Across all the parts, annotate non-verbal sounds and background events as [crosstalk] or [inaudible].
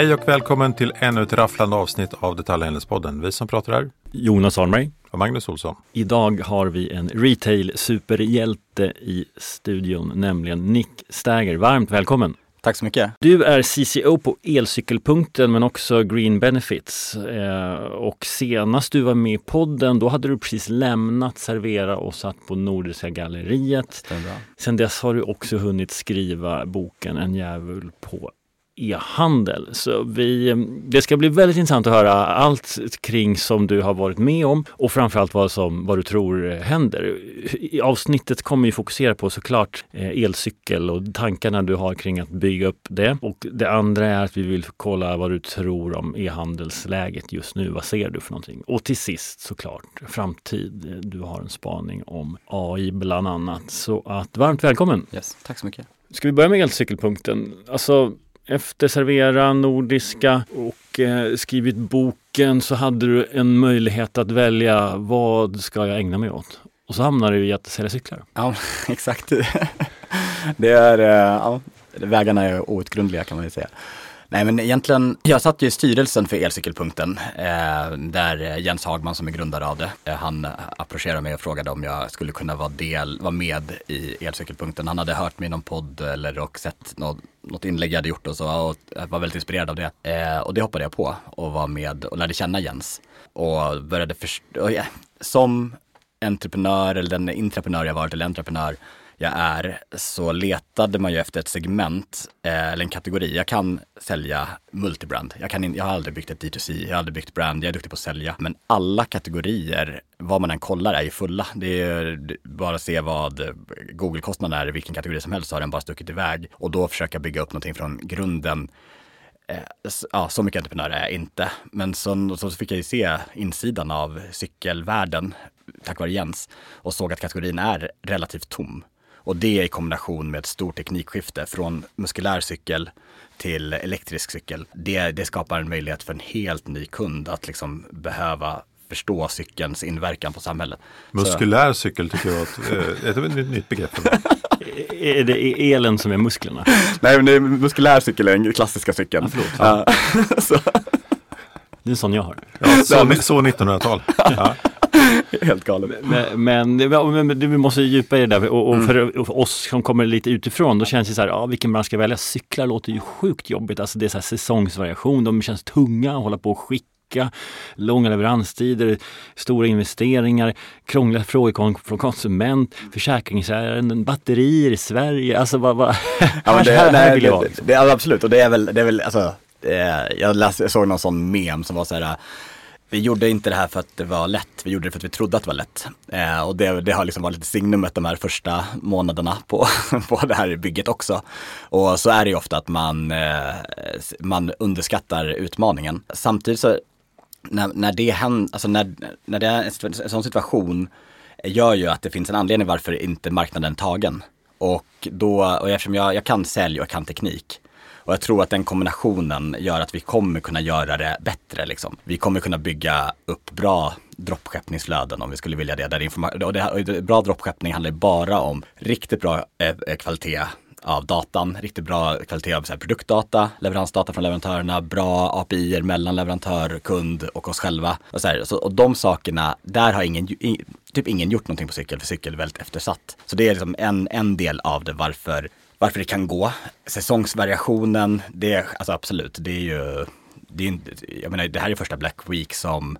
Hej och välkommen till ännu ett rafflande avsnitt av Detaljhandelspodden. Vi som pratar här, Jonas Arnberg. och Magnus Olsson. Idag har vi en retail-superhjälte i studion, nämligen Nick Stagger. Varmt välkommen! Tack så mycket. Du är CCO på Elcykelpunkten men också Green Benefits. Eh, och senast du var med i podden, då hade du precis lämnat Servera och satt på Nordiska galleriet. Sen dess har du också hunnit skriva boken En djävul på e-handel. Så vi, det ska bli väldigt intressant att höra allt kring som du har varit med om och framförallt vad, som, vad du tror händer. I avsnittet kommer vi fokusera på såklart eh, elcykel och tankarna du har kring att bygga upp det. Och det andra är att vi vill kolla vad du tror om e-handelsläget just nu. Vad ser du för någonting? Och till sist såklart framtid. Du har en spaning om AI bland annat. Så att varmt välkommen! Yes. Tack så mycket. Ska vi börja med elcykelpunkten? Alltså efter Servera, Nordiska och eh, skrivit boken så hade du en möjlighet att välja vad ska jag ägna mig åt? Och så hamnar du i att sälja cyklar. Ja, [laughs] exakt. Det är, eh, ja, vägarna är outgrundliga kan man ju säga. Nej men egentligen, jag satt ju i styrelsen för Elcykelpunkten eh, där Jens Hagman som är grundare av det, eh, han approcherade mig och frågade om jag skulle kunna vara, del, vara med i Elcykelpunkten. Han hade hört mig i någon podd eller och sett någon, något inlägg jag hade gjort och så och jag var väldigt inspirerad av det. Eh, och det hoppade jag på och var med och lärde känna Jens. Och började förstå, ja, som entreprenör eller den intraprenör jag varit eller entreprenör jag är så letade man ju efter ett segment eh, eller en kategori. Jag kan sälja multibrand. Jag, kan in, jag har aldrig byggt ett D2C, jag har aldrig byggt brand, jag är duktig på att sälja. Men alla kategorier, vad man än kollar, är ju fulla. Det är bara att se vad Google-kostnaden är i vilken kategori som helst så har den bara stuckit iväg. Och då försöka bygga upp någonting från grunden eh, ja, så mycket entreprenör är jag inte. Men så, så fick jag ju se insidan av cykelvärlden tack vare Jens och såg att kategorin är relativt tom. Och det i kombination med ett stort teknikskifte från muskulär cykel till elektrisk cykel. Det, det skapar en möjlighet för en helt ny kund att liksom behöva förstå cykelns inverkan på samhället. Så- Muskulär cykel tycker jag var ett, eh, ett, ett nytt begrepp för mig. [laughs] Är det elen som är musklerna? Nej, men det är muskulär cykel är den klassiska cykeln. Ja, Ja, [laughs] [laughs] så, Det är en sån jag har. Ja, så, så 1900-tal. Ja. [laughs] helt galet. Men, men, men, vi måste djupa i det där och, och för, och för oss som kommer lite utifrån då känns det så här, ja vilken bransch ska jag välja? Cyklar låter ju sjukt jobbigt, alltså det är så här säsongsvariation, de känns tunga att hålla på och skicka, långa leveranstider, stora investeringar, krångliga frågor från konsument, försäkringsärenden, batterier i Sverige, alltså vad, vad, [laughs] Ja, men [laughs] det, här, här nej, vill jag vara. det, liksom. det, absolut, och det är väl, det är väl alltså, eh, jag, läste, jag såg någon sån mem som var så här, vi gjorde inte det här för att det var lätt, vi gjorde det för att vi trodde att det var lätt. Eh, och det, det har liksom varit lite signumet de här första månaderna på, [laughs] på det här bygget också. Och så är det ju ofta att man, eh, man underskattar utmaningen. Samtidigt så när, när det händer, alltså när, när det är en en sån situation gör ju att det finns en anledning varför inte marknaden är tagen. Och då, och eftersom jag, jag kan sälj och jag kan teknik. Och jag tror att den kombinationen gör att vi kommer kunna göra det bättre. Liksom. Vi kommer kunna bygga upp bra droppskeppningsflöden om vi skulle vilja det. Där informa- och det, och bra droppskeppning handlar ju bara om riktigt bra eh, eh, kvalitet av datan, riktigt bra kvalitet av så här, produktdata, leveransdata från leverantörerna, bra API mellan leverantör, kund och oss själva. Och, så här, så, och de sakerna, där har ingen, in, typ ingen gjort någonting på cykel, för cykel är väldigt eftersatt. Så det är liksom en, en del av det varför, varför det kan gå. Säsongsvariationen, det är alltså absolut, det är ju, det är, inte- jag menar det här är första Black Week som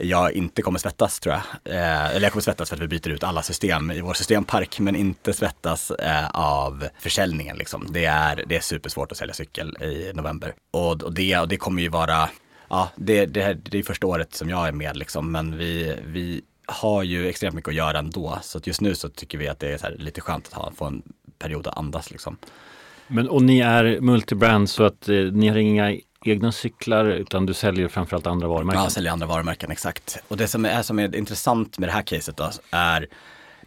jag inte kommer svettas tror jag. Eh, eller jag kommer svettas för att vi byter ut alla system i vår systempark, men inte svettas eh, av försäljningen. Liksom. Det, är, det är supersvårt att sälja cykel i november. Och, och, det, och det kommer ju vara, ja, det, det, det är första året som jag är med liksom, men vi, vi har ju extremt mycket att göra ändå. Så att just nu så tycker vi att det är så här lite skönt att ha, få en period att andas liksom. Men, och ni är multibrand så att eh, ni har inga egna cyklar utan du säljer framförallt andra varumärken? Ja, säljer andra varumärken, exakt. Och det som är, som är intressant med det här caset då, är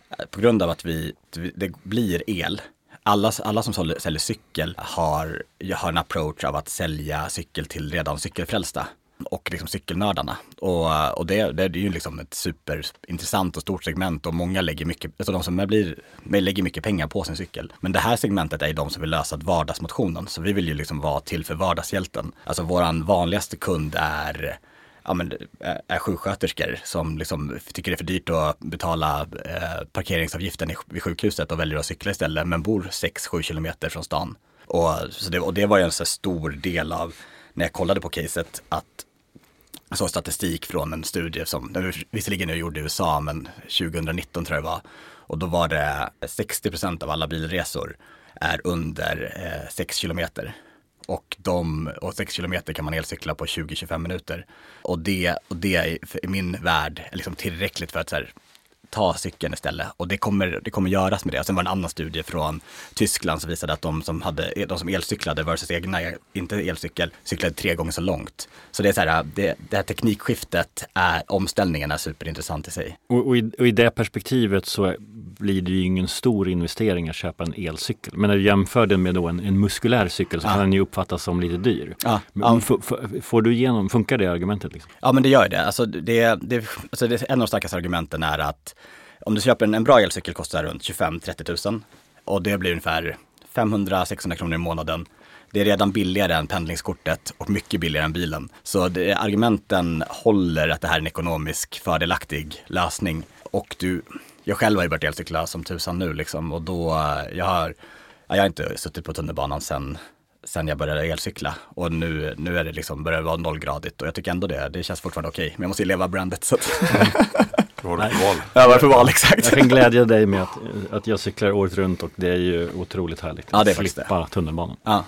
eh, på grund av att vi, det blir el. Alla, alla som säljer cykel har, har en approach av att sälja cykel till redan cykelfrälsta och liksom cykelnördarna. Och, och det, det är ju liksom ett superintressant och stort segment och många lägger mycket, alltså de som blir, lägger mycket pengar på sin cykel. Men det här segmentet är ju de som vill lösa vardagsmotionen. Så vi vill ju liksom vara till för vardagshjälten. Alltså våran vanligaste kund är ja, men, är sjuksköterskor som liksom tycker det är för dyrt att betala eh, parkeringsavgiften vid sjukhuset och väljer att cykla istället men bor 6-7 kilometer från stan. Och, så det, och det var ju en så stor del av när jag kollade på caset att såg statistik från en studie som visserligen är gjord i USA men 2019 tror jag det var. Och då var det 60 procent av alla bilresor är under eh, 6 kilometer. Och, de, och 6 kilometer kan man elcykla på 20-25 minuter. Och det, och det är i min värld liksom tillräckligt för att så här, ta cykeln istället. Och det kommer, det kommer göras med det. Och sen var det en annan studie från Tyskland som visade att de som, hade, de som elcyklade versus egna, inte elcykel, cyklade tre gånger så långt. Så det är så här, det, det här teknikskiftet, är, omställningen är superintressant i sig. Och, och, i, och i det perspektivet så blir det ju ingen stor investering att köpa en elcykel. Men när du jämför den med då en, en muskulär cykel så ja. kan den ju uppfattas som lite dyr. Ja. Ja. Får du igenom, funkar det argumentet? Liksom? Ja men det gör det. Alltså, det, det, alltså det, en av de starkaste argumenten är att om du köper en, en bra elcykel kostar runt 25-30 000 och det blir ungefär 500-600 kronor i månaden. Det är redan billigare än pendlingskortet och mycket billigare än bilen. Så det, argumenten håller att det här är en ekonomisk fördelaktig lösning. Och du, jag själv har ju börjat elcykla som tusan nu liksom och då, jag har, jag har inte suttit på tunnelbanan sen sen jag började elcykla. Och nu, nu är det liksom, börjar det vara nollgradigt och jag tycker ändå det, det känns fortfarande okej. Okay. Men jag måste ju leva brandet. Så att... [laughs] Vad var det för val? Ja, vad för val exakt. Jag kan glädja dig med att, att jag cyklar året runt och det är ju otroligt härligt. Ja, det är faktiskt Slippa tunnelbanan. Ja,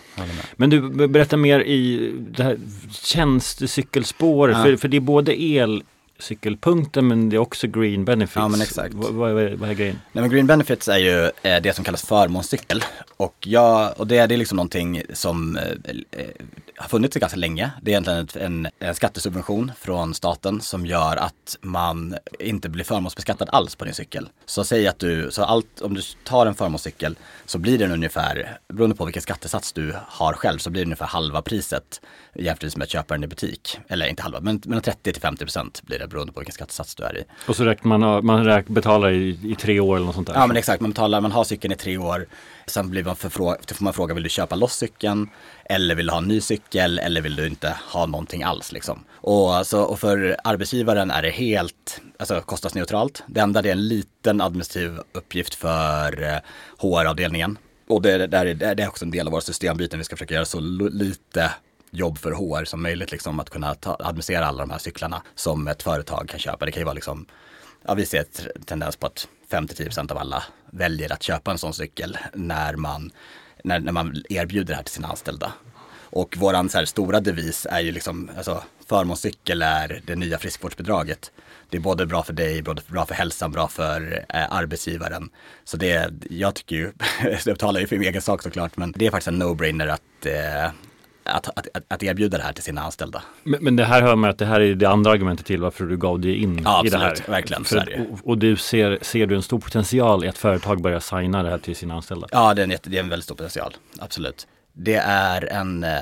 Men du, berätta mer i det här tjänstecykelspåret, ja. för, för det är både el cykelpunkten men det är också green benefits. Ja men exakt. Vad, vad, vad är grejen? Nej men green benefits är ju eh, det som kallas förmånscykel. Och, jag, och det, det är liksom någonting som eh, eh, har funnits ganska länge. Det är egentligen en, en skattesubvention från staten som gör att man inte blir förmånsbeskattad alls på din cykel. Så säg att du, så allt, om du tar en förmånscykel så blir den ungefär, beroende på vilken skattesats du har själv, så blir det ungefär halva priset jämfört med att köpa den i butik. Eller inte halva, men mellan 30 till 50 procent blir det beroende på vilken skattesats du är i. Och så räknar man, man räk, betalar i, i tre år eller något sånt där? Ja men exakt, man betalar, man har cykeln i tre år. Sen blir man förfråga, får man fråga, vill du köpa loss cykeln? Eller vill du ha en ny cykel? Eller vill du inte ha någonting alls liksom? Och, alltså, och för arbetsgivaren är det helt alltså, kostnadsneutralt. Det enda det är en liten administrativ uppgift för eh, HR-avdelningen. Och det, det, är, det är också en del av våra systembyten. Vi ska försöka göra så lite jobb för HR som möjligt, liksom, att kunna ta, administrera alla de här cyklarna som ett företag kan köpa. Det kan ju vara liksom, ja vi ser en tendens på att 5-10% av alla väljer att köpa en sån cykel när man, när, när man erbjuder det här till sina anställda. Och våran så här, stora devis är ju liksom, alltså förmånscykel är det nya friskvårdsbidraget. Det är både bra för dig, både bra för hälsan, bra för eh, arbetsgivaren. Så det, jag tycker ju, [laughs] jag talar ju för min egen sak såklart, men det är faktiskt en no-brainer att eh, att, att, att erbjuda det här till sina anställda. Men, men, det här hör man att det här är det andra argumentet till varför du gav dig in ja, i det här. verkligen. För, och, och, du ser, ser du en stor potential i att företag börjar signa det här till sina anställda? Ja, det är en, det är en väldigt stor potential, absolut. Det är en, eh,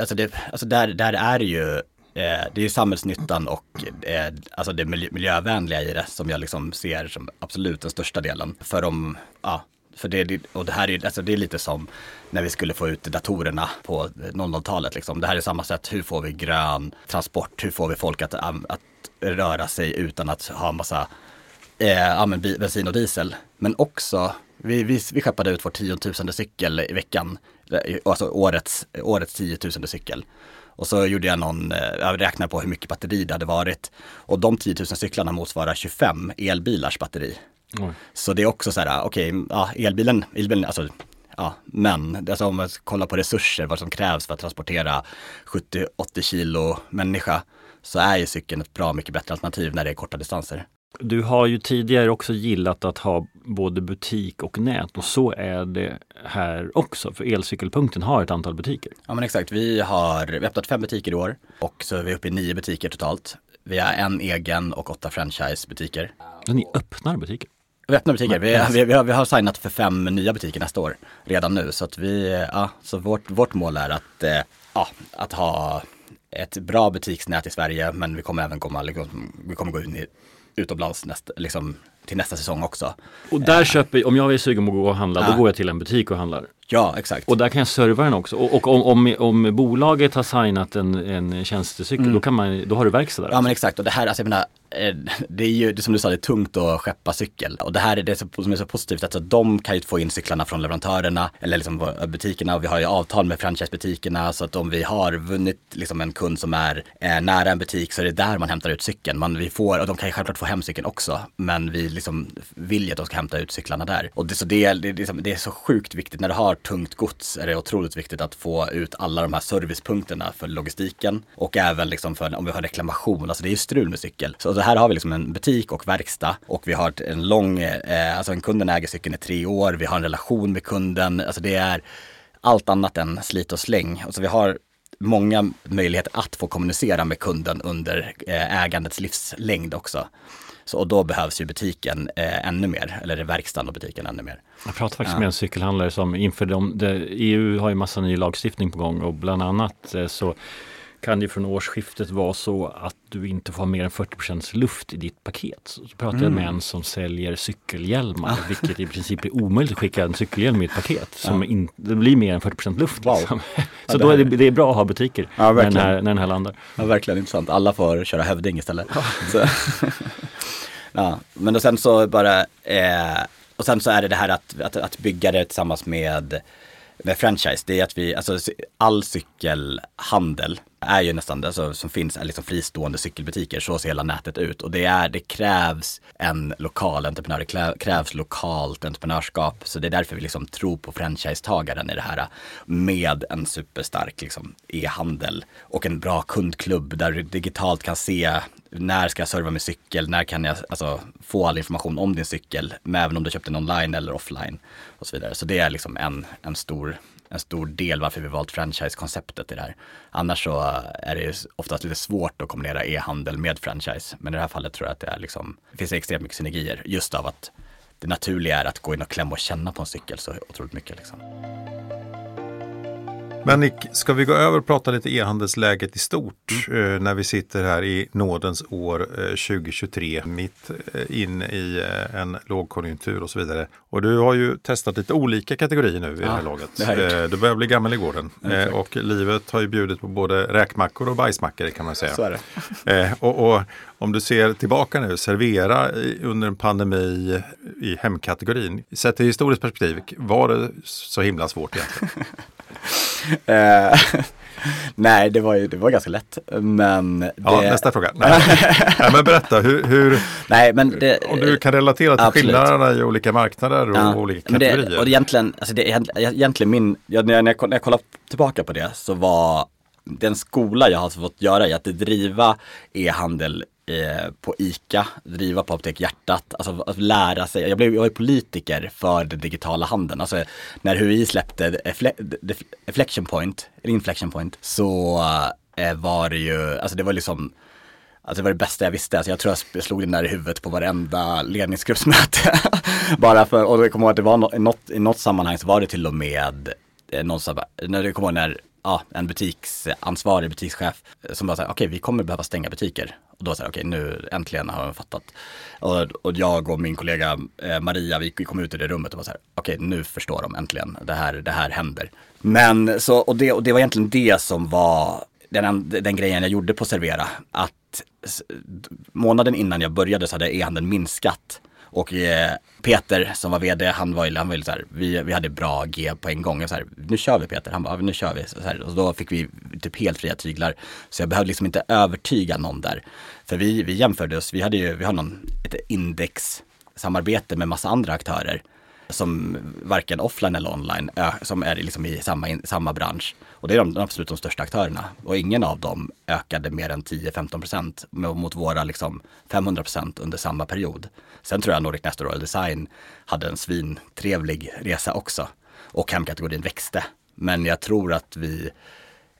alltså, det, alltså där, där är ju eh, det är ju samhällsnyttan och eh, alltså det miljövänliga i det som jag liksom ser som absolut den största delen. För om, ja, för det, och det här är, alltså det är lite som när vi skulle få ut datorerna på 00-talet. Liksom. Det här är samma sätt, hur får vi grön transport? Hur får vi folk att, att röra sig utan att ha massa eh, bensin och diesel? Men också, vi, vi, vi skeppade ut vår tiotusende cykel i veckan, eh, alltså årets, årets tiotusende cykel. Och så gjorde jag någon, eh, jag räknade på hur mycket batteri det hade varit. Och de 10 000 cyklarna motsvarar 25 elbilars batteri. Mm. Så det är också så här, okej, okay, ja, elbilen, elbilen, alltså Ja, men alltså om man kollar på resurser, vad som krävs för att transportera 70-80 kilo människa, så är ju cykeln ett bra mycket bättre alternativ när det är korta distanser. Du har ju tidigare också gillat att ha både butik och nät och så är det här också. För Elcykelpunkten har ett antal butiker. Ja men exakt, vi har, vi har öppnat fem butiker i år och så är vi uppe i nio butiker totalt. Vi har en egen och åtta franchisebutiker. Ni öppnar butiker? Vi öppnar butiker. Vi, vi, vi, har, vi har signat för fem nya butiker nästa år redan nu. Så att vi, ja, så vårt, vårt mål är att, eh, ja, att ha ett bra butiksnät i Sverige men vi kommer även komma, liksom, vi kommer gå in i utomlands nästa, liksom, till nästa säsong också. Och där köper, om jag är sugen på att gå och handla, Ja. då går jag till en butik och handlar. Ja, exakt. Och där kan jag serva den också. Och, och om, om, om bolaget har signat en, en tjänstecykel, då, kan man, då har du verkstad där. Mm. Ja men exakt och det här, alltså jag menar, eh, det är ju det som du sa, det är tungt att skeppa cykel. Och det här är det som är så positivt, alltså de kan ju få in cyklarna från leverantörerna eller liksom butikerna och vi har ju avtal med franchisebutikerna så att om vi har vunnit liksom en kund som är eh, nära en butik så är det där man hämtar ut cykeln. Man, vi får, och de kan ju självklart få hem cykeln också, men vi liksom vill ju att de ska hämta ut cyklarna där. Och det, så det, det, det, är som- det är så sjukt viktigt, när du har tungt gods är det otroligt viktigt att få ut alla de här servicepunkterna för logistiken och även liksom för om vi har reklamation, alltså det är ju strul med cykel. Så här har vi liksom en butik och verkstad och vi har en lång, eh, alltså en kunden äger cykeln i tre år, vi har en relation med kunden, alltså det är allt annat än slit och släng. Alltså vi har många möjligheter att få kommunicera med kunden under eh, ägandets livslängd också. Så, och då behövs ju butiken eh, ännu mer, eller verkstaden och butiken ännu mer. Jag pratade faktiskt Ja. med en cykelhandlare som inför de, det, EU har ju massa ny lagstiftning på gång och bland annat eh, så kan det från årsskiftet vara så att du inte får ha mer än 40% luft i ditt paket. Så pratade jag Mm. med en som säljer cykelhjälmar, vilket i princip är omöjligt att skicka en cykelhjälm i ett paket. Som in, det blir mer än 40% luft. Wow. Liksom. Ja, [laughs] Så det då är det, det är bra att ha butiker Ja, när, den här, när den här landar. Ja, verkligen intressant. Alla får köra hövding istället. [laughs] Ja, men och sen så bara, eh, och sen så är det det här att, att, att bygga det tillsammans med, med franchise. Det är att vi, alltså all cykelhandel är ju nästan det alltså, som finns är liksom fristående cykelbutiker. Så ser hela nätet ut. Och det, är, det krävs en lokal entreprenör, det krävs lokalt entreprenörskap. Så det är därför vi liksom tror på franchisetagaren i det här. Med en superstark liksom, e-handel och en bra kundklubb där du digitalt kan se när ska jag serva min cykel, när kan jag alltså, få all information om din cykel, men även om du köpt den online eller offline och så vidare. Så det är liksom en, en, stor, en stor del varför vi valt franchise-konceptet i det här. Annars så eh, är det oftast lite svårt att kombinera e-handel med franchise, men i det här fallet tror jag att det, är liksom, det finns extremt mycket synergier just av att det naturliga är att gå in och klämma och känna på en cykel så otroligt mycket. Liksom. Men Nick, ska vi gå över och prata lite e-handelsläget i stort eh, när vi sitter här i nådens år eh, 2023 mitt eh, in i eh, en lågkonjunktur och så vidare. Och du har ju testat lite olika kategorier nu i det här laget. det. Eh, du börjar bli gammal i gården eh, exakt. och livet har ju bjudit på både räkmackor och bajsmackor kan man säga. Så är det. [laughs] Eh, och, och om du ser tillbaka nu, servera under en pandemi i hemkategorin. Sett i historiskt perspektiv, var det så himla svårt egentligen? [laughs] [laughs] Eh, Nej, det var ju det var ganska lätt. Men det... Ja, nästa fråga. Nej. [laughs] Nej, men berätta, hur, hur, Nej, men det... om du kan relatera till Absolut. skillnaderna i olika marknader och Ja, olika men kategorier. det, och egentligen, alltså det, är egentligen min, jag, när jag när jag kollar tillbaka på det så var den skola jag har fått göra i att driva e-handel eh, på ICA, driva på Apotek Hjärtat, alltså att lära sig. Jag, blev, jag var ju politiker för den digitala handeln. Alltså när HUI släppte Defle- Point, eller Inflection Point, så eh, var det ju, alltså det var liksom Alltså det var det bästa jag visste. Alltså jag tror jag slog den där i huvudet på varenda ledningsgruppsmöte. [laughs] Bara för, och jag kommer ihåg att det var något, i något sammanhang så var det till och med eh, någon som, när det kommer ihåg när ja, en butiksansvarig butikschef som bara säger okej vi kommer behöva stänga butiker. Och då säger jag, okej nu äntligen har jag fattat. Och, och jag och min kollega eh, Maria, vi, vi kom ut i det rummet och var så här, okej nu förstår de äntligen, det här, det här händer. Men så, och det, och det var egentligen det som var den, den grejen jag gjorde på Servera. Att månaden innan jag började så hade e-handeln minskat. Och eh, Peter som var vd, han var ju, han var ju så här, vi, vi hade bra G på en gång. Jag så här, nu kör vi Peter. Han bara, nu kör vi. Så här, och då fick vi typ helt fria tyglar. Så jag behövde liksom inte övertyga någon där. För vi, vi jämförde oss, vi hade ju, vi har någon, ett indexsamarbete med massa andra aktörer som varken offline eller online, som är liksom i samma, samma bransch. Och det är de, de absolut de största aktörerna. Och ingen av dem ökade mer än 10-15 procent mot våra liksom 500 procent under samma period. Sen tror jag Nordic Nest och Royal Design hade en svintrevlig resa också. Och hemkategorin växte. Men jag tror att vi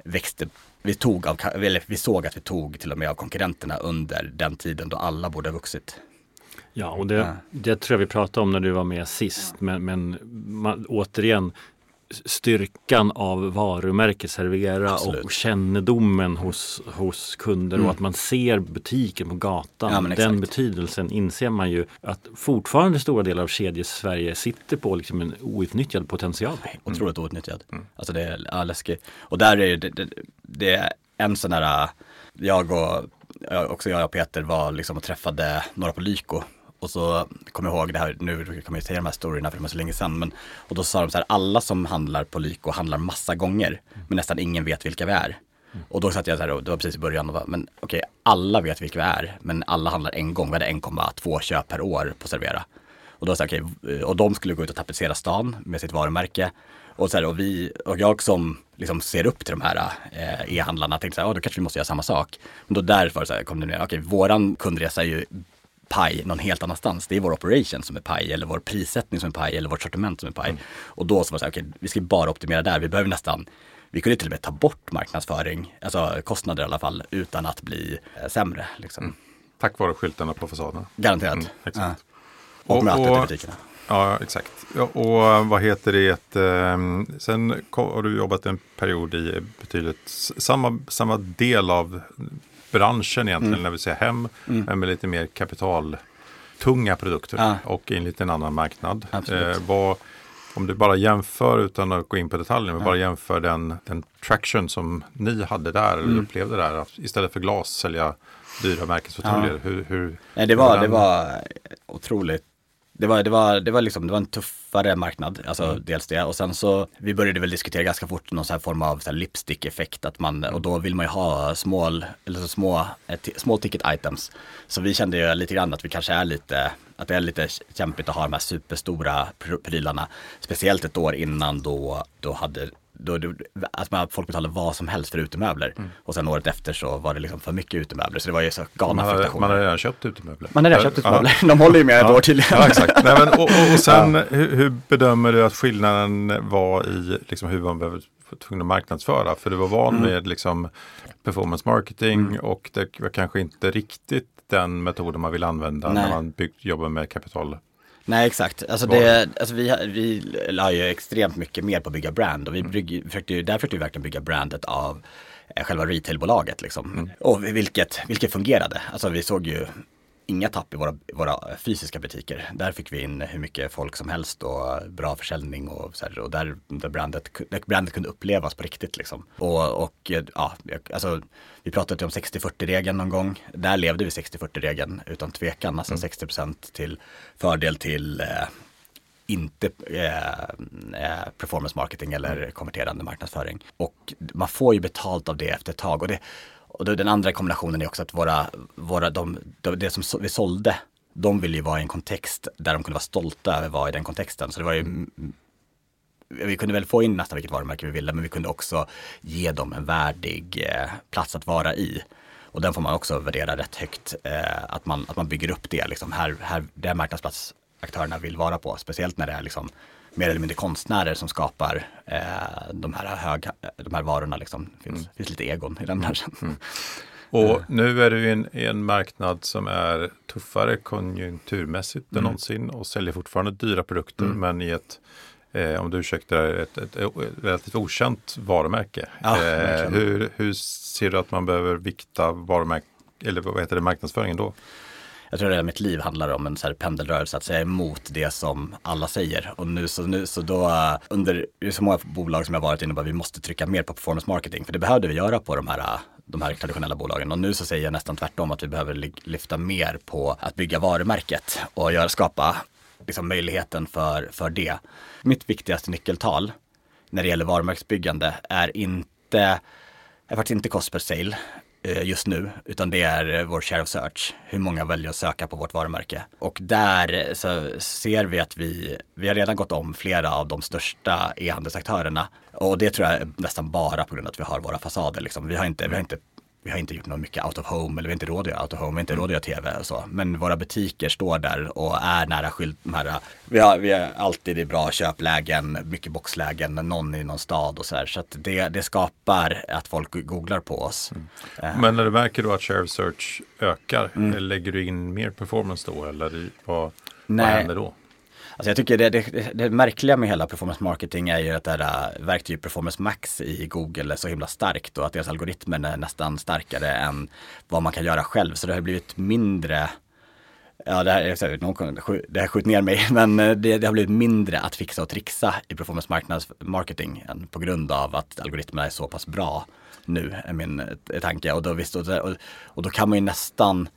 växte, vi, tog av, eller vi såg att vi tog till och med av konkurrenterna under den tiden då alla borde ha vuxit. Ja, och det, Ja. det tror jag vi pratade om när du var med sist. Men, men man, återigen, styrkan av varumärket Servera Absolut. och kännedomen hos, hos kunder Mm. och att man ser butiken på gatan. Ja. Den betydelsen inser man ju att fortfarande stora delar av kedjes-Sverige sitter på liksom en outnyttjad potential. Otroligt outnyttjad. Alltså det är ja, läskigt. Och där är det, det, det är en sån där, jag och, jag- också jag och Peter var liksom och träffade några på Lyko. Och så kommer jag ihåg det här, nu kan man ju säga de här storyna för det var så länge sedan, men och då sa de så här, alla som handlar på Lyko handlar massa gånger, men nästan ingen vet vilka vi är. Och då satt jag så här, och det var precis i början och bara, men okej, alla vet vilka vi är, men alla handlar en gång, vi hade 1,2 köp per år på Servera. Och då sa jag, okay, och de skulle gå ut och tapetsera stan med sitt varumärke. Och, så här, och, vi, och jag som liksom ser upp till de här eh, e-handlarna tänkte så här, oh, då kanske vi måste göra samma sak. Men då där var det så här, kom det ner, okej, våran kundresa är ju paj någon helt annanstans. Det är vår operation som är paj eller vår prissättning som är paj eller vårt sortiment som är paj. Och då så var det så här, okej, vi ska bara optimera där. Vi behöver nästan, vi kunde till och med ta bort marknadsföring, alltså kostnader i alla fall, utan att bli eh, sämre. Liksom. Tack vare skyltarna på fasaderna. Garanterat. Mm, exakt. Ja. Och, Och- mötet och- i butikerna. Ja, exakt. Ja, och vad heter det? ehm, Sen har du jobbat en period i betydligt samma, samma del av branschen egentligen, Mm. när vi säger hem, men med lite mer kapitaltunga produkter Ja. och i en liten annan marknad. Eh, vad, om du bara jämför, utan att gå in på detaljer, men bara jämför den, den traction som ni hade där, eller Mm. upplevde där, att istället för glas sälja dyra märkesfåtöljer. Hur, hur, Nej, det var, hur det var otroligt. Det var, det, var, det, var liksom, det var en tuffare marknad, alltså Mm. dels det. Och sen så, vi började väl diskutera ganska fort någon sån här form av lipstick-effekt. Att man, och då vill man ju ha small, eller så små, eh, small ticket items. Så vi kände ju lite grann att vi kanske är lite, att det är lite kämpigt att ha de här superstora pr- prylarna. Speciellt ett år innan då, då hade då, då, att man, folk betalade vad som helst för utemöbler. Mm. Och sen året efter så var det liksom för mycket utemöbler. Så det var ju så galna man, hade, man hade redan köpt utemöbler. Man har redan Ja, köpt utemöbler. De håller ju med ett år tydligen. Ja, exakt. Nej, men, och, och, och sen, [laughs] hur, hur bedömer du att skillnaden var i liksom, hur man behöver var tvungen att marknadsföra? För du var van Mm. med liksom, performance marketing och det var kanske inte riktigt den metoden man vill använda när Nej. man bygg, jobbar med kapital. Nej exakt, alltså, det, alltså vi, vi la ju extremt mycket mer på att bygga brand och vi bygg, försökte, ju- där försökte vi verkligen bygga brandet av eh, själva retailbolaget liksom. Och vilket, vilket fungerade, alltså vi såg ju inga tapp i våra, våra fysiska butiker. Där fick vi in hur mycket folk som helst och bra försäljning och, så här, och där, där, brandet, där brandet kunde upplevas på riktigt liksom. Och, och ja, alltså vi pratade om 60-40-regeln någon gång. Där levde vi 60-40-regeln utan tvekan. Alltså 60% till fördel till eh, inte eh, eh, performance marketing eller konverterande marknadsföring. Och man får ju betalt av det efter ett tag. Och, det, och då, den andra kombinationen är också att våra, våra de, de, det som vi sålde, de ville ju vara i en kontext där de kunde vara stolta över att vara i den kontexten. Så det var ju mm, vi kunde väl få in nästan vilket varumärke vi ville, men vi kunde också ge dem en värdig eh, plats att vara i. Och den får man också värdera rätt högt, eh, att, man, att man bygger upp det. Liksom. Här, här, det är marknadsplats aktörerna vill vara på, speciellt när det är liksom mer eller mindre konstnärer som skapar eh, de, här hög, de här varorna. Liksom. Det finns, finns lite egon i den branschen. [laughs] Och nu är du i en, marknad som är tuffare konjunkturmässigt Mm. än någonsin och säljer fortfarande dyra produkter men i ett Eh, om du ursäktar, ett, ett, ett relativt okänt varumärke. Ja, eh, hur, hur ser du att man behöver vikta varumärke, eller vad heter det, marknadsföringen då? Jag tror att mitt liv handlar om en så här pendelrörelse, att säga emot det som alla säger. Och nu så, nu, så då, eh, under det är så många bolag som jag varit inne på, vi måste trycka mer på performance marketing, för det behövde vi göra på de här, eh, de här traditionella bolagen. Och nu så säger jag nästan tvärtom, att vi behöver lyfta mer på att bygga varumärket och göra, skapa liksom, möjligheten för, för det. Mitt viktigaste nyckeltal när det gäller varumärkesbyggande är inte, är faktiskt inte cost per sale Eh, just nu, utan det är eh, vår share of search. Hur många väljer att söka på vårt varumärke? Och där eh, så ser vi att vi, vi har redan gått om flera av de största e-handelsaktörerna. Och det tror jag är nästan bara på grund av att vi har våra fasader. Liksom. Vi, har inte, vi, har inte, vi har inte gjort något mycket out of home, eller vi har inte råd att göra out of home, vi har inte råd att göra tv och så. Men våra butiker står där och är nära skylt. De här, vi, har, vi är alltid i bra köplägen, mycket boxlägen, någon i någon stad och så här. Så att det, det skapar att folk googlar på oss. Eh, Men när du märker då att share of search ökar, Mm. lägger du in mer performance då eller vad, vad Nej. händer då? Alltså jag tycker det, det, det märkliga med hela performance marketing är ju att det här äh, verktyget performance max i Google är så himla starkt och att deras algoritmer är nästan starkare än vad man kan göra själv. Så det har blivit mindre Ja, det här, någon, det här skjut ner mig, [laughs] men äh, det, det, har blivit mindre att fixa och trixa i performance marketing än på grund av att algoritmerna är så pass bra nu, är min äh, tanke. Och då, visst, och, och då kan man ju nästan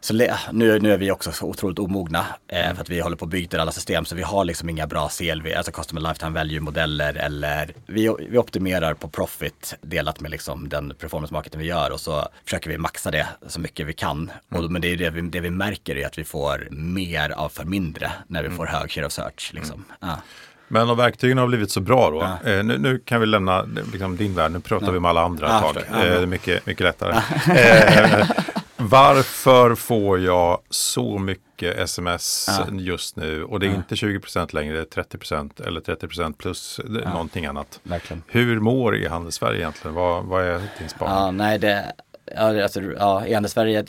så nu, nu är vi också så otroligt omogna eh, för att vi håller på att bygga alla system så vi har liksom inga bra CLV, alltså Customer Lifetime Value-modeller eller vi, vi optimerar på profit delat med liksom den performance marketing vi gör och så försöker vi maxa det så mycket vi kan. Mm. Och, men det, är det, vi, det vi märker är att vi får mer av för mindre när vi mm. får hög share of search. Liksom. Mm. Ja. Men om verktygen har blivit så bra då, ja. eh, nu, nu, kan vi lämna liksom, din värld, nu pratar ja. vi med alla andra ett tag. Ja, eh, mycket, mycket lättare. eh, [laughs] [laughs] varför får jag så mycket sms ja. just nu och det är ja. inte 20% längre, det är 30% eller 30% plus ja. någonting annat. Verkligen. Hur mår e-handel-Sverige egentligen? Vad, vad är din spaning? Ja, nej, det, ja, alltså, ja, e-handel-Sverige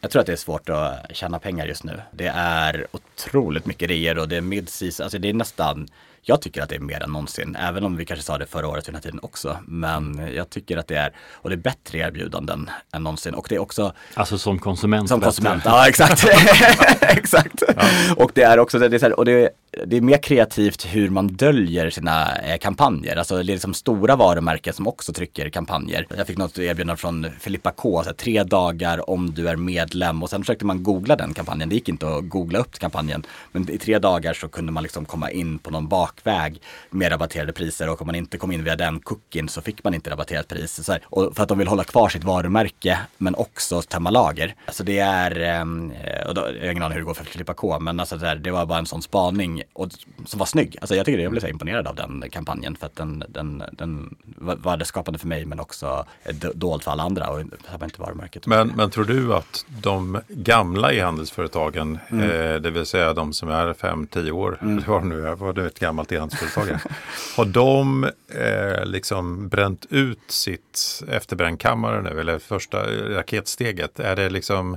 jag tror att det är svårt att tjäna pengar just nu. Det är otroligt mycket reor och det är mid-season, alltså det är nästan jag tycker att det är mer än någonsin, även om vi kanske sa det förra året vid den här tiden också. Men jag tycker att det är, och det är bättre erbjudanden än någonsin. Och det är också Alltså som konsument? Som konsument, ja exakt. [laughs] exakt. Ja. Och det är också, det är, så här, och det är, det är mer kreativt hur man döljer sina eh, kampanjer. Alltså det är liksom stora varumärken som också trycker kampanjer. Jag fick något erbjudande från Filippa K, så här, tre dagar om du är medlem. Och sen försökte man googla den kampanjen. Det gick inte att googla upp kampanjen. Men i tre dagar så kunde man liksom komma in på någon bak bakväg med rabatterade priser och om man inte kom in via den cookien så fick man inte rabatterat pris. Så och för att de vill hålla kvar sitt varumärke men också tömma lager. Alltså det är, ehm, och då, jag har ingen aning hur det går för Filippa K men alltså det, här, det var bara en sån spaning och, som var snygg. Alltså jag tycker jag blev så imponerad av den kampanjen för att den, den, den var värdeskapande för mig men också dold för alla andra och tappade inte varumärket. Men, men tror du att de gamla e-handelsföretagen, mm. eh, det vill säga de som är 5-10 år, mm. vad nu är, vad är ett gammalt gammalt e-handelsföretag. har de eh, liksom bränt ut sitt efterbrännkammare nu eller första raketsteget? Är det liksom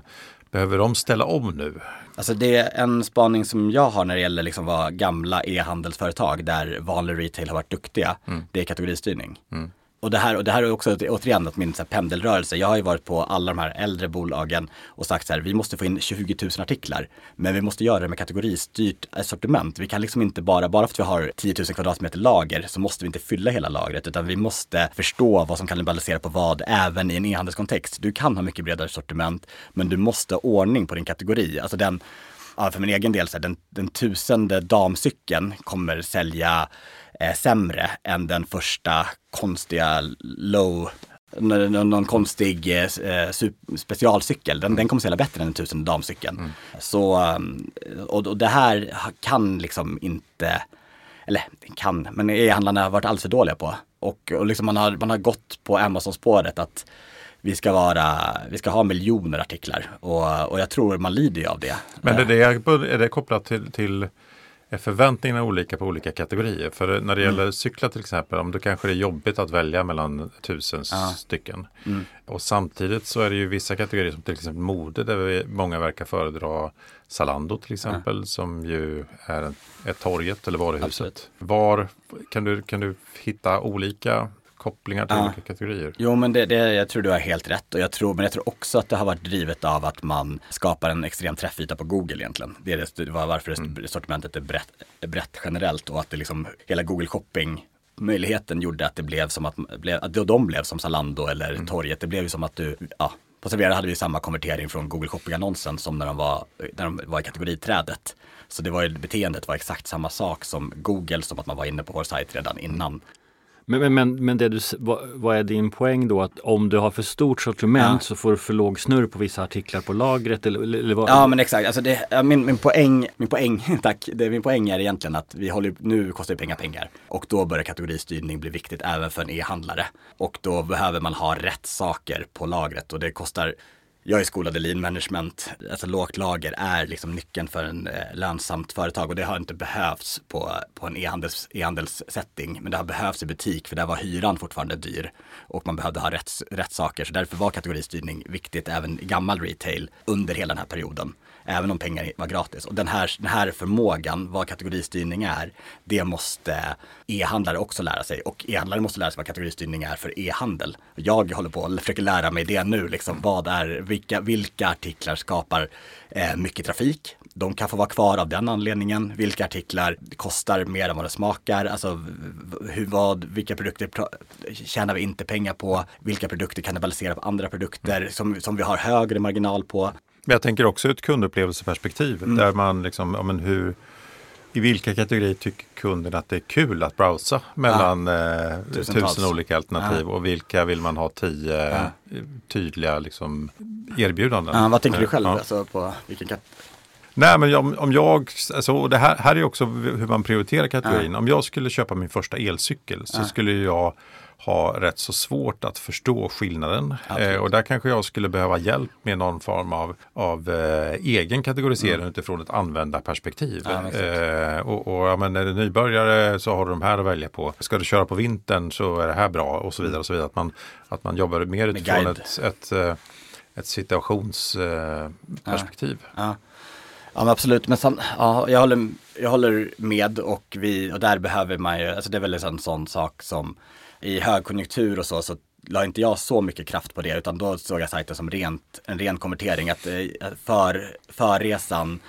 Behöver de ställa om nu? Alltså det är en spaning som jag har när det gäller liksom vad gamla e-handelsföretag där vanlig retail har varit duktiga. Mm. Det är kategoristyrning. Mm och det här, och det här är också återigen att min så här, pendelrörelse. Jag har ju varit på alla de här äldre bolagen och sagt så här, vi måste få in 20 000 artiklar. Men vi måste göra det med kategoristyrt sortiment. Vi kan liksom inte bara, bara för att vi har 10 000 kvadratmeter lager så måste vi inte fylla hela lagret utan vi måste förstå vad som kan kannibalisera på vad även i en e-handelskontext. Du kan ha mycket bredare sortiment men du måste ha ordning på din kategori. Alltså den, ja, för min egen del, så här, den, den tusende damcykeln kommer sälja eh, sämre än den första konstiga low någon, någon konstig eh, specialcykel. Den, den kommer sälja bättre än den tusen damcykeln. Mm. Så, um, och, och det här kan liksom inte, eller kan, men e-handlarna har varit alldeles för dåliga på. Och, och liksom man, har, man har gått på Amazon-spåret att vi ska, vara, vi ska ha miljoner artiklar och, och jag tror man lider ju av det. Men är det, är det kopplat till, till är förväntningarna olika på olika kategorier? För när det gäller mm. cyklar till exempel, om då kanske det är jobbigt att välja mellan tusen ja. stycken. Mm. Och samtidigt så är det ju vissa kategorier som till exempel mode där vi, många verkar föredra Zalando till exempel ja. som ju är ett torget eller varuhuset. Absolut. Var kan du, kan du hitta olika kopplingar till ja. olika kategorier. Jo, men det, det, jag tror du har helt rätt. Och jag tror, men jag tror också att det har varit drivet av att man skapar en extrem träffyta på Google egentligen. Det är det, varför mm. sortimentet är brett, är brett generellt och att det liksom hela Google shopping möjligheten gjorde att det blev som att, att de blev som Zalando eller mm. torget. Det blev ju som att du, ja, på Servera hade vi samma konvertering från Google shopping-annonsen som när de var, när de var i kategoriträdet. Så det var ju, beteendet var exakt samma sak som Google, som att man var inne på vår sajt redan innan. Men, men, men, men det du, vad, vad, är din poäng då? Att om du har för stort sortiment ja. så får du för låg snurr på vissa artiklar på lagret? Eller, eller vad? Ja men exakt, alltså det, min, min poäng, min poäng, [laughs] tack, det, min poäng är egentligen att vi håller, nu kostar det pengar pengar. Och då börjar kategoristyrning bli viktigt även för en e-handlare. Och då behöver man ha rätt saker på lagret och det kostar jag är skolad i lean management. Alltså lågt lager är liksom nyckeln för en eh, lönsamt företag och det har inte behövts på, på en e-handels, e-handelssetting. Men det har behövts i butik för där var hyran fortfarande dyr och man behövde ha rätt, rätt saker. Så därför var kategoristyrning viktigt även i gammal retail under hela den här perioden även om pengar var gratis. Och den här, den här förmågan, vad kategoristyrning är, det måste e-handlare också lära sig. Och e-handlare måste lära sig vad kategoristyrning är för e-handel. Jag håller på och försöker lära mig det nu, liksom, vad är, vilka, vilka artiklar skapar eh, mycket trafik? De kan få vara kvar av den anledningen. Vilka artiklar kostar mer än vad det smakar? Alltså hur, vad, vilka produkter tjänar vi inte pengar på? Vilka produkter kannibaliserar på andra produkter som, som vi har högre marginal på? Men jag tänker också ur ett kundupplevelseperspektiv mm. där man liksom, ja men hur, i vilka kategorier tycker kunden att det är kul att browsa mellan ja. eh, tusen olika alternativ ja. och vilka vill man ha tio ja. tydliga liksom, erbjudanden? Vad tänker du själv alltså, på vilken? Nej, men om, om jag, alltså, det här, här är också hur man prioriterar kategorin. Om jag skulle köpa min första elcykel så skulle jag ha rätt så svårt att förstå skillnaden. Eh, och där kanske jag skulle behöva hjälp med någon form av, av eh, egen kategorisering mm. utifrån ett användarperspektiv. Ja, eh, och, och ja, men är du nybörjare så har du de här att välja på. Ska du köra på vintern så är det här bra och så vidare. Och så vidare. Att, man, att man jobbar mer utifrån ett, ett, eh, ett situationsperspektiv. Ja. Ja. Ja men absolut, men sam, ja, jag, håller, jag håller med och, vi, och där behöver man ju, alltså det är väl en sån sak som i högkonjunktur och så, så la inte jag så mycket kraft på det utan då såg jag sajten som rent, en ren konvertering. Att eh, för, förresan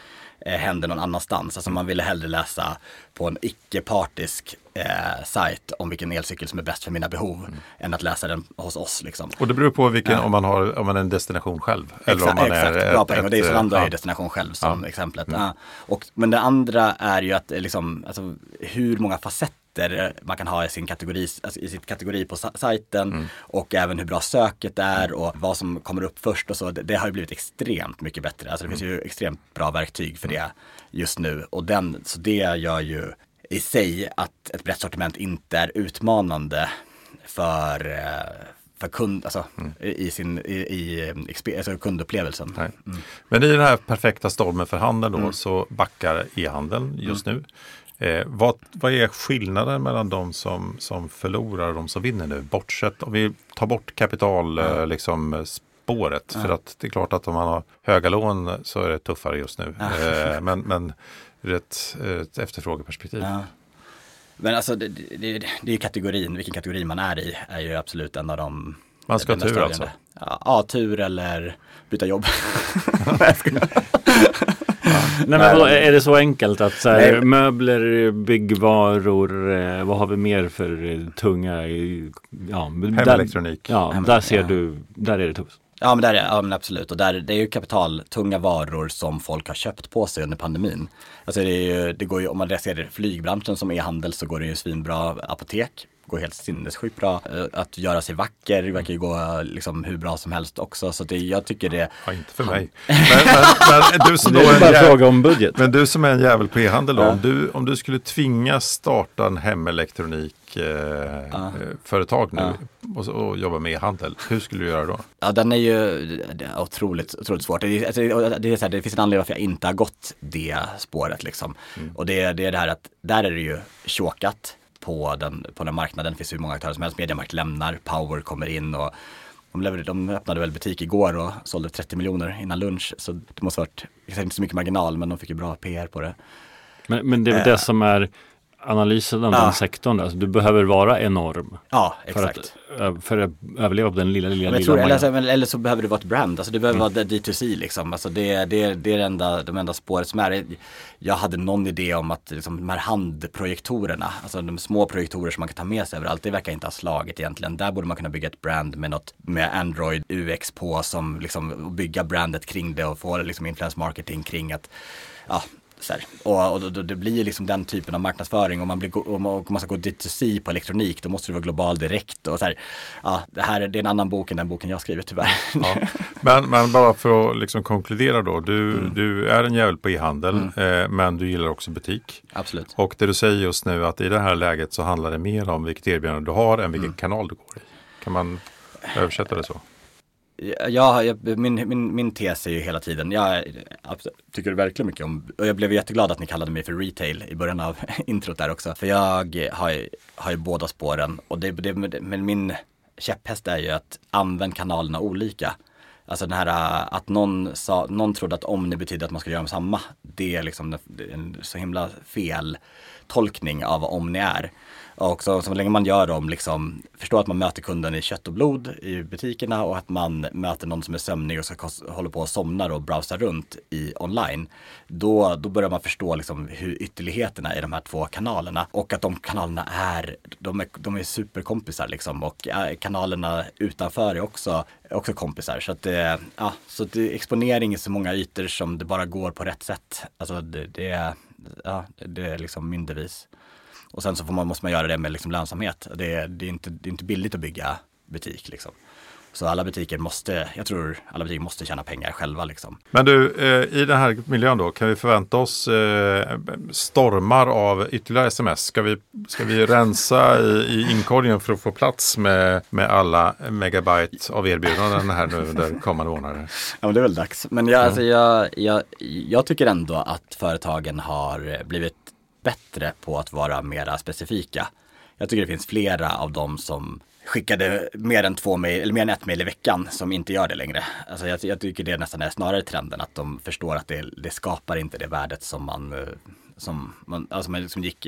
eh, hände någon annanstans. Alltså man ville hellre läsa på en icke-partisk eh, sajt om vilken elcykel som är bäst för mina behov mm. än att läsa den hos oss. Liksom. Och det beror på vilken, ja. om, man har, om man är en destination själv. Eller exakt, om man exakt. är bra poäng. Och det är Zalando ja. är destination själv som ja. exemplet. Mm. Ja. Och, men det andra är ju att liksom, alltså, hur många facetter man kan ha i sin kategori, alltså i sitt kategori på sajten mm. och även hur bra söket är och vad som kommer upp först och så. Det, det har ju blivit extremt mycket bättre. Alltså det mm. finns ju extremt bra verktyg för det just nu och den, så det gör ju i sig att ett brett sortiment inte är utmanande för, eh, för kund, alltså, mm. i, sin, i, i alltså kundupplevelsen. Mm. Men i den här perfekta stormen för handeln då mm. så backar e-handeln just mm. nu. Eh, vad, vad är skillnaden mellan de som, som förlorar och de som vinner nu? Bortsett om vi tar bort kapital, mm. liksom, spåret. Mm. För att det är klart att om man har höga lån så är det tuffare just nu. Eh, [laughs] men, men ur ett, ett efterfrågeperspektiv. Ja. Men alltså det, det, det är kategorin, vilken kategori man är i är ju absolut en av de Man ska ha tur alltså? Ja, ja, tur eller byta jobb. [laughs] Nej, men vad, är det så enkelt att så här, möbler, byggvaror, eh, vad har vi mer för eh, tunga? Ja, Hemelektronik. Där, ja, där ser du, där är det tufft. Ja men, där är, ja men absolut och där, det är ju kapitaltunga varor som folk har köpt på sig under pandemin. Alltså det, är ju, det går ju, om man ser flygbranschen som e-handel så går det ju svinbra apotek går helt sinnessjukt bra. Eh, att göra sig vacker verkar ju gå liksom hur bra som helst också. Så det, jag tycker det... Ja, inte för mig. [laughs] Men, men, men, du som det är bara en fråga om budget. Men du som är en jävel på e-handel då. Ja. Om, du, om du skulle tvingas starta en hemelektronik eh, ja. företag nu ja. och, och jobba med e-handel. Hur skulle du göra då? Ja, den är ju det är otroligt, otroligt svårt. Det, alltså, det, är så här, det finns en anledning varför jag inte har gått det spåret liksom. Mm. Och det, det är det här att där är det ju chokat på den, på den marknaden. Det finns hur många aktörer som helst. Mediamarkt lämnar, Power kommer in och de, de öppnade väl butik igår och sålde 30 miljoner innan lunch. Så det måste ha varit, inte så mycket marginal, men de fick ju bra PR på det. Men, men det är väl det eh. som är analysen av ja. den sektorn. Alltså, du behöver vara enorm. Ja, exakt. För att, för att överleva på den lilla, lilla, lilla tror, eller, alltså, eller, så behöver du vara ett brand. Alltså, du behöver mm. vara D2C liksom. Alltså, det, det, det är det enda, de enda spåret som är. Jag hade någon idé om att liksom, de här handprojektorerna, alltså de små projektorer som man kan ta med sig överallt, det verkar inte ha slagit egentligen. Där borde man kunna bygga ett brand med något med Android UX på som liksom bygga brandet kring det och få liksom influence marketing kring att ja, så här. Och, och, och, det blir liksom den typen av marknadsföring. Om man, blir, om man ska gå D2C på elektronik, då måste det vara global direkt. Och så här. Ja, det här det är en annan bok än den boken jag skrivit tyvärr. Ja. [laughs] Men, men, bara för att liksom konkludera då. Du, mm. du är en jävel på e-handel, mm. eh, men du gillar också butik. Absolut. Och det du säger just nu att i det här läget så handlar det mer om vilket erbjudande du har än vilken mm. kanal du går i. Kan man översätta det så? Ja, jag, min, min, min tes är ju hela tiden, jag tycker verkligen mycket om, och jag blev jätteglad att ni kallade mig för retail i början av [laughs] introt där också. För jag har, har ju båda spåren och det, det, men min käpphäst är ju att använd kanalerna olika. Alltså den här äh, att någon, sa, någon trodde att Omni betyder att man ska göra samma. Det är liksom en så himla fel tolkning av vad Omni är. Och så, så länge man gör dem, liksom, förstår att man möter kunden i kött och blod i butikerna och att man möter någon som är sömnig och ska, håller på och somnar och browsar runt i online. Då, då börjar man förstå liksom hur ytterligheterna i de här två kanalerna och att de kanalerna är, de är, de är superkompisar liksom och eh, kanalerna utanför är också, också kompisar. Så att det, ja, så att det, exponering i så många ytor som det bara går på rätt sätt. Alltså det, det, ja, det är liksom min devis. Och sen så man, måste man göra det med liksom lönsamhet. Det, det, är inte, det är inte billigt att bygga butik. Liksom. Så alla butiker måste, jag tror alla butiker måste tjäna pengar själva. Liksom. Men du, eh, i den här miljön då, kan vi förvänta oss eh, stormar av ytterligare sms? Ska vi, ska vi rensa i, i inkorgen för att få plats med, med alla megabyte av erbjudanden här nu under kommande månader? Ja, men det är väl dags. Men jag, ja. alltså, jag, jag, jag tycker ändå att företagen har blivit bättre på att vara mera specifika. Jag tycker det finns flera av dem som skickade mer än två mail, eller mer än ett mail i veckan som inte gör det längre. Alltså jag, jag tycker det nästan är snarare trenden att de förstår att det, det skapar inte det värdet som man eh, som man, alltså man liksom gick,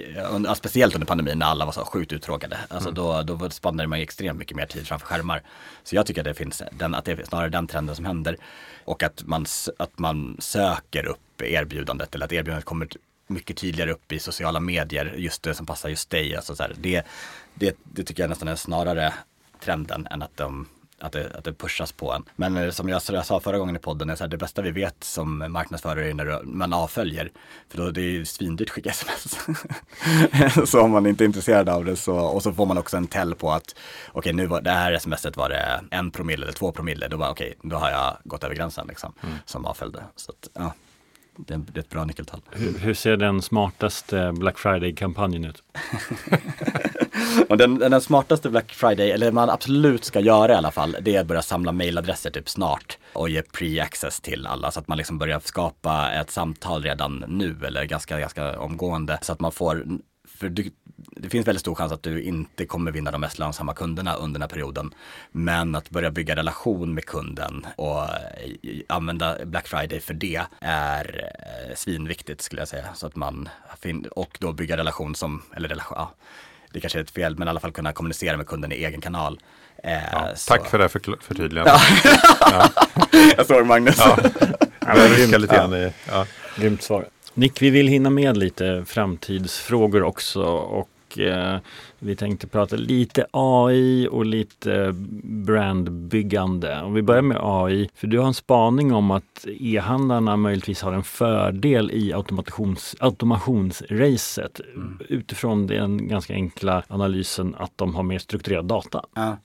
speciellt under pandemin när alla var så sjukt uttråkade. Alltså mm. då, då spenderade man extremt mycket mer tid framför skärmar. Så jag tycker att det finns den, att det är snarare den trenden som händer. Och att man, att man söker upp erbjudandet eller att erbjudandet kommer mycket tydligare upp i sociala medier, just det som passar just dig. Alltså så här, det, det, det tycker jag nästan är snarare trenden än att de att det, att det pushas på en. Men eh, som jag, jag sa förra gången i podden, är så här, det bästa vi vet som marknadsförare är när man avföljer. För då det är ju svindyrt att skicka sms. [laughs] så om man inte är intresserad av det så, och så får man också en tell på att okej okay, nu var det här smset var det en promille eller två promille. Då var okej, okay, då har jag gått över gränsen liksom, mm. som avföljde. Så att, ja det är ett bra nyckeltal. Hur, hur ser den smartaste Black Friday-kampanjen ut? [laughs] och den, den, smartaste Black Friday, eller man absolut ska göra i alla fall, det är att börja samla mailadresser typ snart och ge pre-access till alla så att man liksom börjar skapa ett samtal redan nu eller ganska, ganska omgående så att man får för du, det finns väldigt stor chans att du inte kommer vinna de mest lönsamma kunderna under den här perioden. Men att börja bygga relation med kunden och använda Black Friday för det är eh, svinviktigt skulle jag säga. Så att man, och då bygga relation som, eller relation, ja, det kanske är ett fel, men i alla fall kunna kommunicera med kunden i egen kanal. Eh, ja, tack för det för, förtydligandet. Ja. [laughs] jag såg Magnus. Ja. Ja, lite grann i, ja. Grymt svar. Nick, vi vill hinna med lite framtidsfrågor också och eh, vi tänkte prata lite AI och lite brandbyggande. Om vi börjar med AI, för du har en spaning om att e-handlarna möjligtvis har en fördel i automations, automationsracet mm. utifrån den ganska enkla analysen att de har mer strukturerad data. Ja.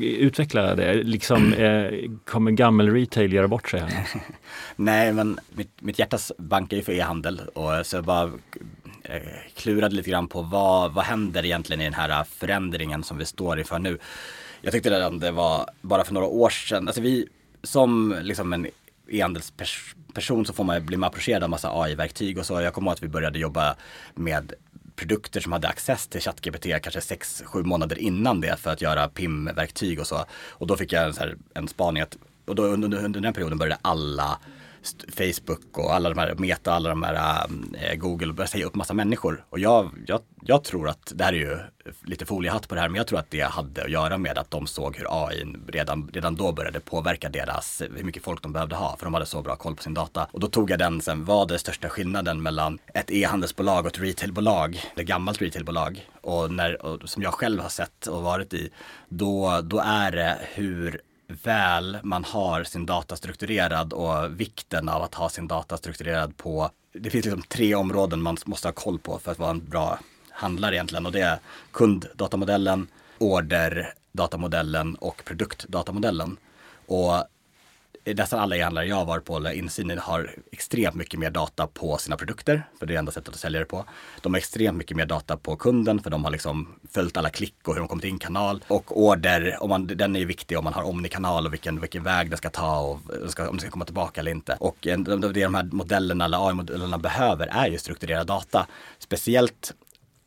Utveckla det, liksom, [clears throat] eh, kommer gammel retail göra bort sig här? [laughs] Nej, men mitt, mitt hjärtas bankar ju för e-handel och så bara Eh, klurade lite grann på vad, vad händer egentligen i den här förändringen som vi står inför nu. Jag tyckte redan det var bara för några år sedan, alltså vi som liksom en e-handelsperson så får man bli approcherad av massa AI-verktyg och så. Jag kommer ihåg att vi började jobba med produkter som hade access till ChatGPT kanske 6-7 månader innan det för att göra PIM-verktyg och så. Och då fick jag en, så här, en spaning att, och då under, under den perioden började alla Facebook och alla de här Meta, alla de här äh, eh, Google börjar säga upp massa människor. Och jag, jag, jag tror att, det här är ju lite foliehatt på det här, men jag tror att det hade att göra med att de såg hur AI redan, redan då började påverka deras, hur mycket folk de behövde ha, för de hade så bra koll på sin data. Och då tog jag den sen, vad är största skillnaden mellan ett e-handelsbolag och ett retailbolag, ett gammalt retailbolag, och, när, och som jag själv har sett och varit i, då, då är det hur väl man har sin data strukturerad och vikten av att ha sin data strukturerad på, det finns liksom tre områden man måste ha koll på för att vara en bra handlare egentligen och det är kunddatamodellen, orderdatamodellen och produktdatamodellen. Och nästan alla e-handlare jag har varit på eller insyn i har extremt mycket mer data på sina produkter, för det är enda sättet att sälja det på. De har extremt mycket mer data på kunden, för de har liksom följt alla klick och hur de kommit in-kanal. Och order, om man, den är ju viktig om man har omnikanal och vilken, vilken väg den ska ta och ska, om den ska komma tillbaka eller inte. Och det de här modellerna eller AI-modellerna behöver är ju strukturerad data. Speciellt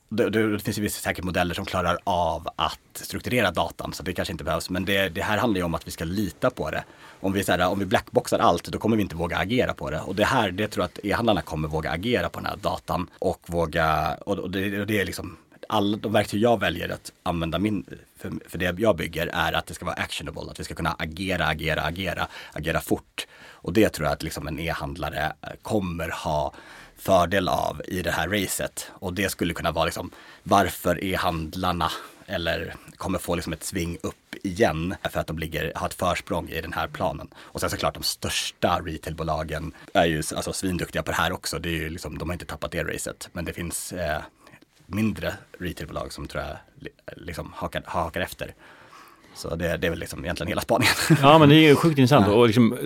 det, det, finns ju säkert modeller som klarar av att strukturera datan så det kanske inte behövs. Men det, det här handlar ju om att vi ska lita på det. Om vi, så här, om vi blackboxar allt då kommer vi inte våga agera på det. Och det här, det tror jag att e-handlarna kommer våga agera på den här datan och våga, och det, och det är liksom alla de verktyg jag väljer att använda min, för, för det jag bygger är att det ska vara actionable, att vi ska kunna agera, agera, agera, agera fort. Och det tror jag att liksom en e-handlare kommer ha fördel av i det här racet. Och det skulle kunna vara liksom varför är handlarna eller kommer få liksom ett sving upp igen för att de ligger, har ett försprång i den här planen. Och sen såklart de största retailbolagen är ju alltså svinduktiga på det här också. Det är ju liksom, de har inte tappat det racet. Men det finns eh, mindre retailbolag som tror jag liksom hakar, hakar efter. Så det, det, är väl liksom egentligen hela spaningen. [laughs] Ja men det är ju sjukt intressant och liksom,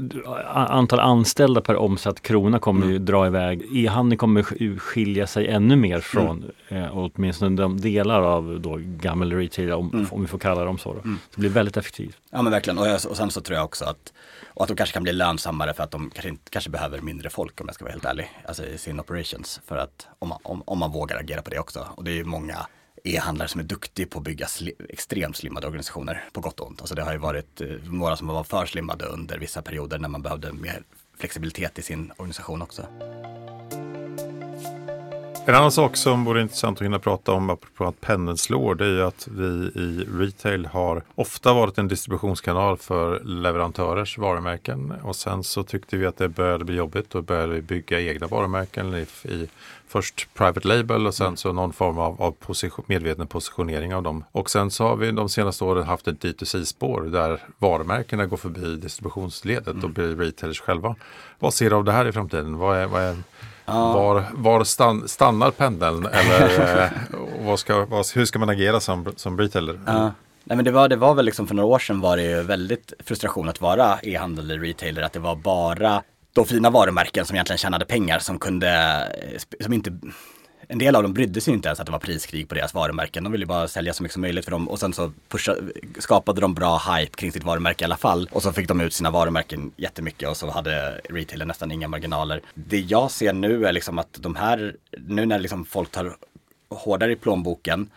antal anställda per omsatt krona kommer mm. ju dra iväg. E-handeln kommer skilja sig ännu mer från mm. eh, åtminstone de delar av då gammal retail om, mm. om vi får kalla dem så. Då. Mm. Det blir väldigt effektivt. Ja men verkligen och, jag, och sen så tror jag också att och att de kanske kan bli lönsammare för att de kanske, inte, kanske behöver mindre folk om jag ska vara helt ärlig. Alltså i sin operations. För att om man, om, om man vågar agera på det också. Och det är ju många e-handlare som är duktig på att bygga sli extremt slimmade organisationer på gott och ont. Alltså det har ju varit eh, några som var för slimmade under vissa perioder när man behövde mer flexibilitet i sin organisation också. En annan sak som vore intressant att hinna prata om apropå att pendeln slår det är ju att vi i retail har ofta varit en distributionskanal för leverantörers varumärken och sen så tyckte vi att det började bli jobbigt och började bygga egna varumärken i, i först private label och sen mm. så någon form av, av position, medveten positionering av dem. Och sen så har vi de senaste åren haft ett D2C-spår där varumärkena går förbi distributionsledet mm. och blir retailers själva. Vad ser du av det här i framtiden? Vad är, vad är Ja. Var, var stann, stannar pendeln eller [laughs] eh, vad ska, vad, hur ska man agera som, som retailer? Ja. Nej men det var, det var väl liksom för några år sedan var det ju väldigt frustration att vara e-handel eller retailer. Att det var bara de fina varumärken som egentligen tjänade pengar som kunde, som inte en del av dem brydde sig inte ens att det var priskrig på deras varumärken. De ville bara sälja så mycket som möjligt för dem och sen så pusha, skapade de bra hype kring sitt varumärke i alla fall. Och så fick de ut sina varumärken jättemycket och så hade retailen nästan inga marginaler. Det jag ser nu är liksom att de här, nu när liksom folk tar hårdare i plånboken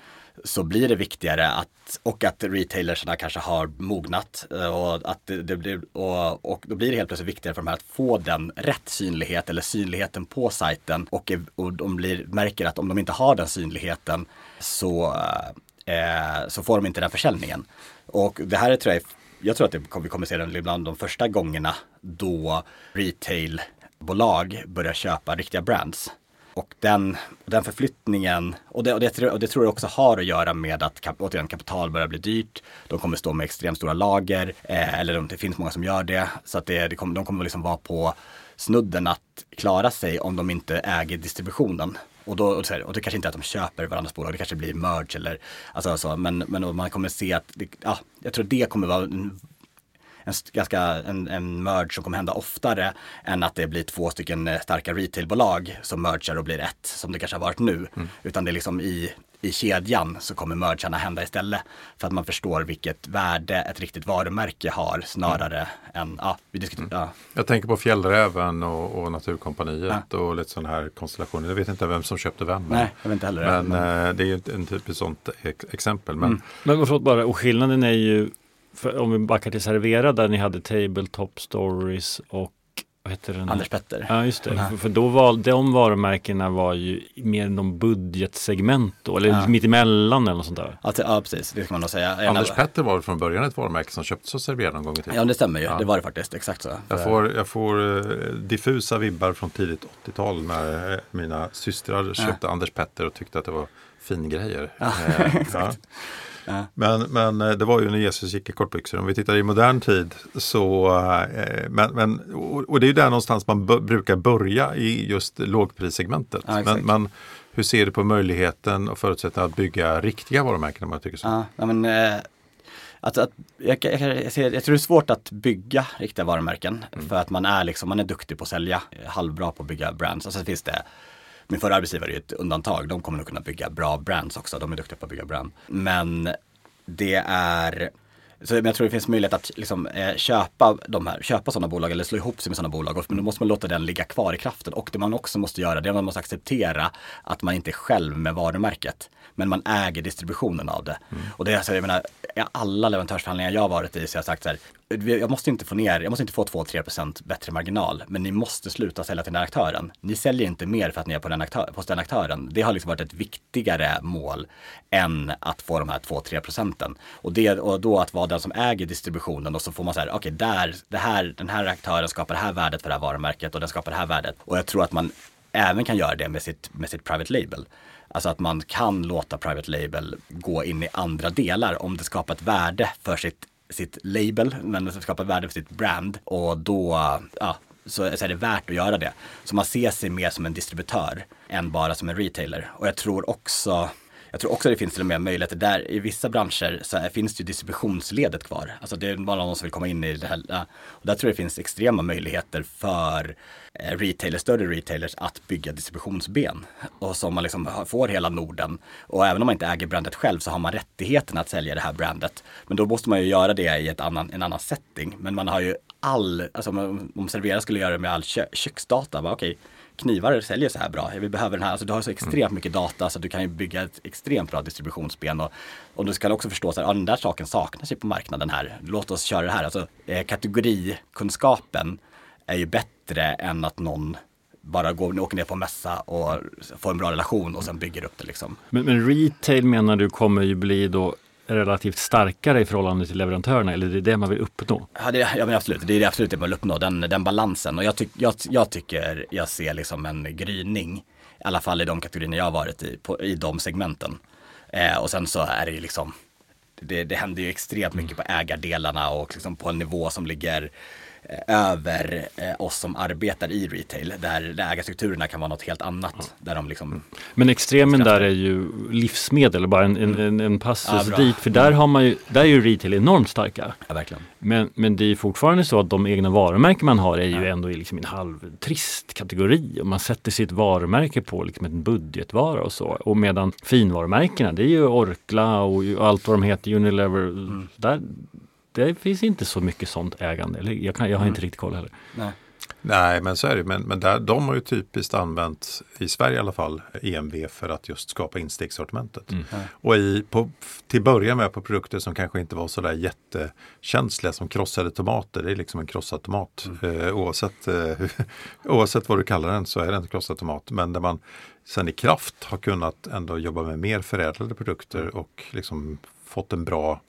så blir det viktigare att, och att retailersna kanske har mognat eh, och att det, det blir, och, och då blir det helt plötsligt viktigare för de här att få den rätt synlighet eller synligheten på sajten och, eh, och de blir, märker att om de inte har den synligheten så, eh, eh så får de inte den försäljningen. Och det här är, tror jag, jag tror att det, vi kommer se den bland de första gångerna då retailbolag börjar köpa riktiga brands. Och den, den förflyttningen, och det, och, det, och det tror jag också har att göra med att kap, återigen, kapital börjar bli dyrt. De kommer stå med extremt stora lager, eh, eller det finns många som gör det. Så att det, det kommer, de kommer liksom vara på snudden att klara sig om de inte äger distributionen. Och, då, och, det kanske inte är att de köper varandras bolag, det kanske blir merge eller alltså så, men, men man kommer se att, det, ja, jag tror det kommer vara en en, ganska, en, en merge som kommer hända oftare än att det blir två stycken eh, starka retailbolag som mergar och blir ett, som det kanske har varit nu. Mm. Utan det är liksom i, i kedjan så kommer mergarna hända istället. För att man förstår vilket värde ett riktigt varumärke har snarare mm. än, ja, vi diskuterar. Mm. Ja. Jag tänker på Fjällräven och, och Naturkompaniet ja. och lite sådana här konstellationer. Jag vet inte vem som köpte vem. Nej, jag vet inte heller. Men, men... Eh, det är ju en typ sånt exempel. Men, mm. men förlåt bara, och skillnaden är ju för om vi backar till Servera där ni hade Tabletop Stories och vad heter den? Anders Petter. Ja just det, mm. för, för, då var de varumärkena var ju mer någon budgetsegment då, eller ja. mittemellan eller något sånt där. Ja, ja precis, det kan man nog säga. Anders Petter var från början ett varumärke som köptes av Servera någon gång i tiden. Ja det stämmer ju, ja. det var det faktiskt, exakt så. Jag får, jag får uh, diffusa vibbar från tidigt 80-tal när uh, mina systrar köpte Anders Petter och tyckte att det var fingrejer. Ja, [laughs] uh, Men, men eh, det var ju när Jesus gick i kortbyxor. Om vi tittar i modern tid så, eh, men, men, och det är ju där någonstans man brukar börja i just lågprissegmentet. Ja, men, men, hur ser du på möjligheten och förutsättningarna att bygga riktiga varumärken om jag tycker så? Ja, men, eh, Att, att, jag, jag, jag, tror det är svårt att bygga riktiga varumärken Mm. för att man är, liksom, man är duktig på att sälja, halvbra på att bygga brands. Och sen finns det min förra arbetsgivare är ju ett undantag. De kommer nog kunna bygga bra brands också. De är duktiga på att bygga brand. Men det är så jag tror det finns möjlighet att liksom, eh, köpa, de här, köpa sådana bolag eller slå ihop sig med sådana bolag. Men då måste man låta den ligga kvar i kraften. Och det man också måste göra det är att man måste acceptera att man inte är själv med varumärket. Men man äger distributionen av det. Och det är alltså, jag menar, alla leverantörsförhandlingar jag har varit i så har jag sagt så här, jag måste inte få ner, jag måste inte få 2-3% bättre marginal, men ni måste sluta sälja till den här aktören. Ni säljer inte mer för att ni är på den, aktör, hos den aktören. Det har liksom varit ett viktigare mål än att få de här 2-3 procenten. Och, det, och då att vara den som äger distributionen och så får man säga, okej, okay, där, det här, den här aktören skapar det här värdet för det här varumärket och den skapar det här värdet. Och jag tror att man även kan göra det med sitt, med sitt private label. Alltså att man kan låta private label gå in i andra delar om det skapar ett värde för sitt sitt label, men det skapar värde för sitt brand och då ja, så, så är det värt att göra det. Så man ser sig mer som en distributör än bara som en retailer. Och jag tror också jag tror också det finns till och med möjligheter där i vissa branscher så här, finns det ju distributionsledet kvar. Alltså det är bara någon som vill komma in i det här. Och där tror jag det finns extrema möjligheter för eh, retailers, större retailers att bygga distributionsben. Och som man liksom får hela Norden. Och även om man inte äger brandet själv så har man rättigheten att sälja det här brandet. Men då måste man ju göra det i ett annan, en annan setting. Men man har ju all, alltså om, om Servera skulle göra det med all kö, köksdata, bara okej, okay, knivar säljer så här bra. Vi behöver den här. Alltså du har så extremt mycket data så du kan ju bygga ett extremt bra distributionsben. Och, och du ska också förstå att ja, den där saken saknas ju på marknaden här. Låt oss köra det här. Alltså, eh, kategorikunskapen är ju bättre än att någon bara går, åker ner på en mässa och får en bra relation och sen bygger upp det liksom. Men, men retail menar du kommer ju bli då relativt starkare i förhållande till leverantörerna eller är det det man vill uppnå? Ja, det, ja men absolut, det är absolut det man vill uppnå, den, den balansen. Och jag, tyck, jag, jag tycker jag ser liksom en gryning, i alla fall i de kategorierna jag har varit i, på, i de segmenten. Eh, och sen så är det ju liksom, det, det händer ju extremt mycket på ägardelarna och liksom på en nivå som ligger över eh, oss som arbetar i retail där, där ägarstrukturerna kan vara något helt annat. Ja. Där de liksom Men extremen där är ju livsmedel, bara en, en, en, en passus ja, dit. För där, har man ju, där är ju retail enormt starka. Ja, verkligen. Men, men det är fortfarande så att de egna varumärken man har är ju ändå i liksom en halvtrist kategori. Och man sätter sitt varumärke på liksom en budgetvara och så. Och medan finvarumärkena, det är ju Orkla och allt vad de heter, Unilever. Mm. Där, det finns inte så mycket sånt ägande. Eller jag, kan, jag har mm. inte riktigt koll heller. Nej. Nej, men så är det. Men, men där, de har ju typiskt använt, i Sverige i alla fall, EMV för att just skapa instegssortimentet. Mm. Och i, på, till början med på produkter som kanske inte var sådär jättekänsliga som krossade tomater. Det är liksom en krossad tomat. Mm. Eh, oavsett, eh, [laughs] oavsett vad du kallar den så är det en krossad tomat. Men där man sen i kraft har kunnat ändå jobba med mer förädlade produkter och liksom fått en bra,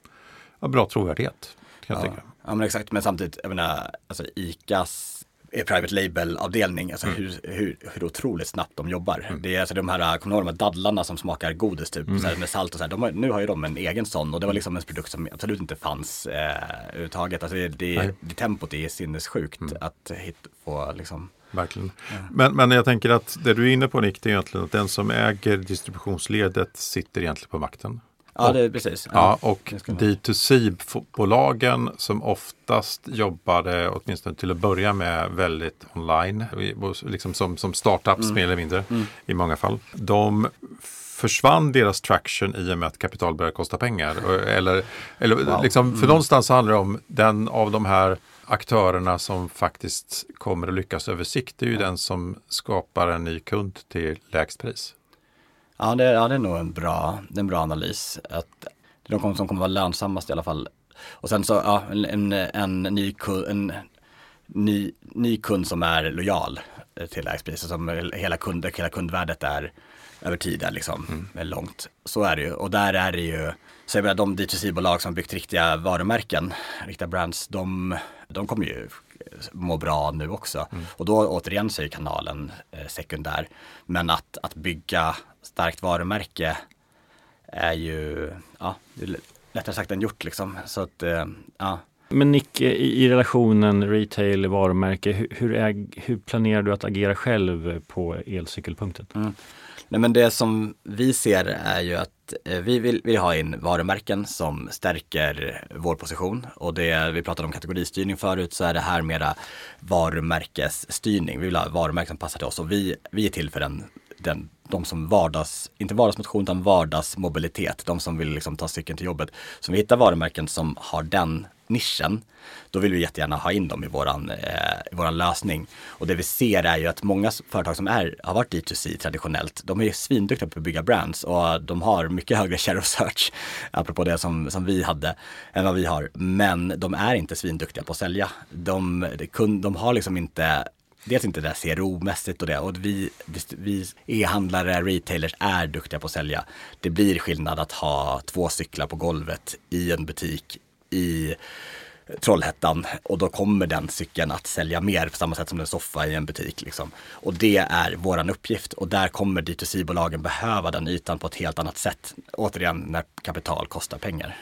ja, bra trovärdighet. Kan jag ja. ja, men exakt. Men samtidigt, jag menar, alltså ICAs private label-avdelning, alltså mm. hur, hur, hur otroligt snabbt de jobbar. Mm. Det är alltså de här, kommer du ihåg de här dadlarna som smakar godis typ, mm. här, med salt och så här, de har, nu har ju de en egen sån och det var liksom en produkt som absolut inte fanns eh, överhuvudtaget. Alltså det, det, det tempot är sinnessjukt att hit, få liksom Verkligen. Ja. Men, men jag tänker att det du är inne på Nick, det är egentligen att den som äger distributionsledet sitter egentligen på makten. Ja, det är precis. Ja, och D2C-bolagen som oftast jobbade, åtminstone till att börja med, väldigt online, liksom som, som startups mm. mer eller mindre mm. i många fall. De försvann deras traction i och med att kapital började kosta pengar. Eller, eller wow. liksom, för mm. någonstans handlar det om den av de här aktörerna som faktiskt kommer att lyckas över sikt. Det är ju ja. den som skapar en ny kund till lägst pris. Ja, det, ja, det är nog en bra, en bra analys. Att det är de som kommer vara lönsammast i alla fall. Och sen så, ja, en, en, en, ny, en ny, ny kund som är lojal till lägstpris. Som hela, kund, hela kundvärdet är över tid är liksom mm. långt. Så är det ju. Och där är det ju, så jag menar, de D2C-bolag som byggt riktiga varumärken, riktiga brands, de, de kommer ju må bra nu också. Mm. Och då återigen så är kanalen eh, sekundär. Men att, att bygga starkt varumärke är ju, ja, lättare sagt än gjort liksom. Så att, eh, ja. Men Nick, i, i relationen retail, varumärke, hur, hur, är, hur, planerar du att agera själv på elcykelpunkten? Mm. Nej men det som vi ser är ju att eh, vi vill, vill ha in varumärken som stärker vår position och det vi pratade om kategoristyrning förut så är det här mera varumärkesstyrning. Vi vill ha varumärken som passar till oss och vi, vi är till för den, den de som vardags, inte vardagsmotion utan vardagsmobilitet, de som vill liksom ta cykeln till jobbet. Så om vi hittar varumärken som har den nischen, då vill vi jättegärna ha in dem i våran, eh, i våran lösning. Och det vi ser är ju att många företag som är, har varit D2C traditionellt, de är svinduktiga på att bygga brands och de har mycket högre share of search, [laughs] apropå det som, som vi hade, än vad vi har. Men de är inte svinduktiga på att sälja. De, de, de har liksom inte dels inte det CRO-mässigt och det. Och vi, vi e-handlare, retailers är duktiga på att sälja. Det blir skillnad att ha två cyklar på golvet i en butik i Trollhättan och då kommer den cykeln att sälja mer på samma sätt som en soffa i en butik. Liksom. Och det är våran uppgift och där kommer D2C-bolagen behöva den ytan på ett helt annat sätt. Återigen när kapital kostar pengar.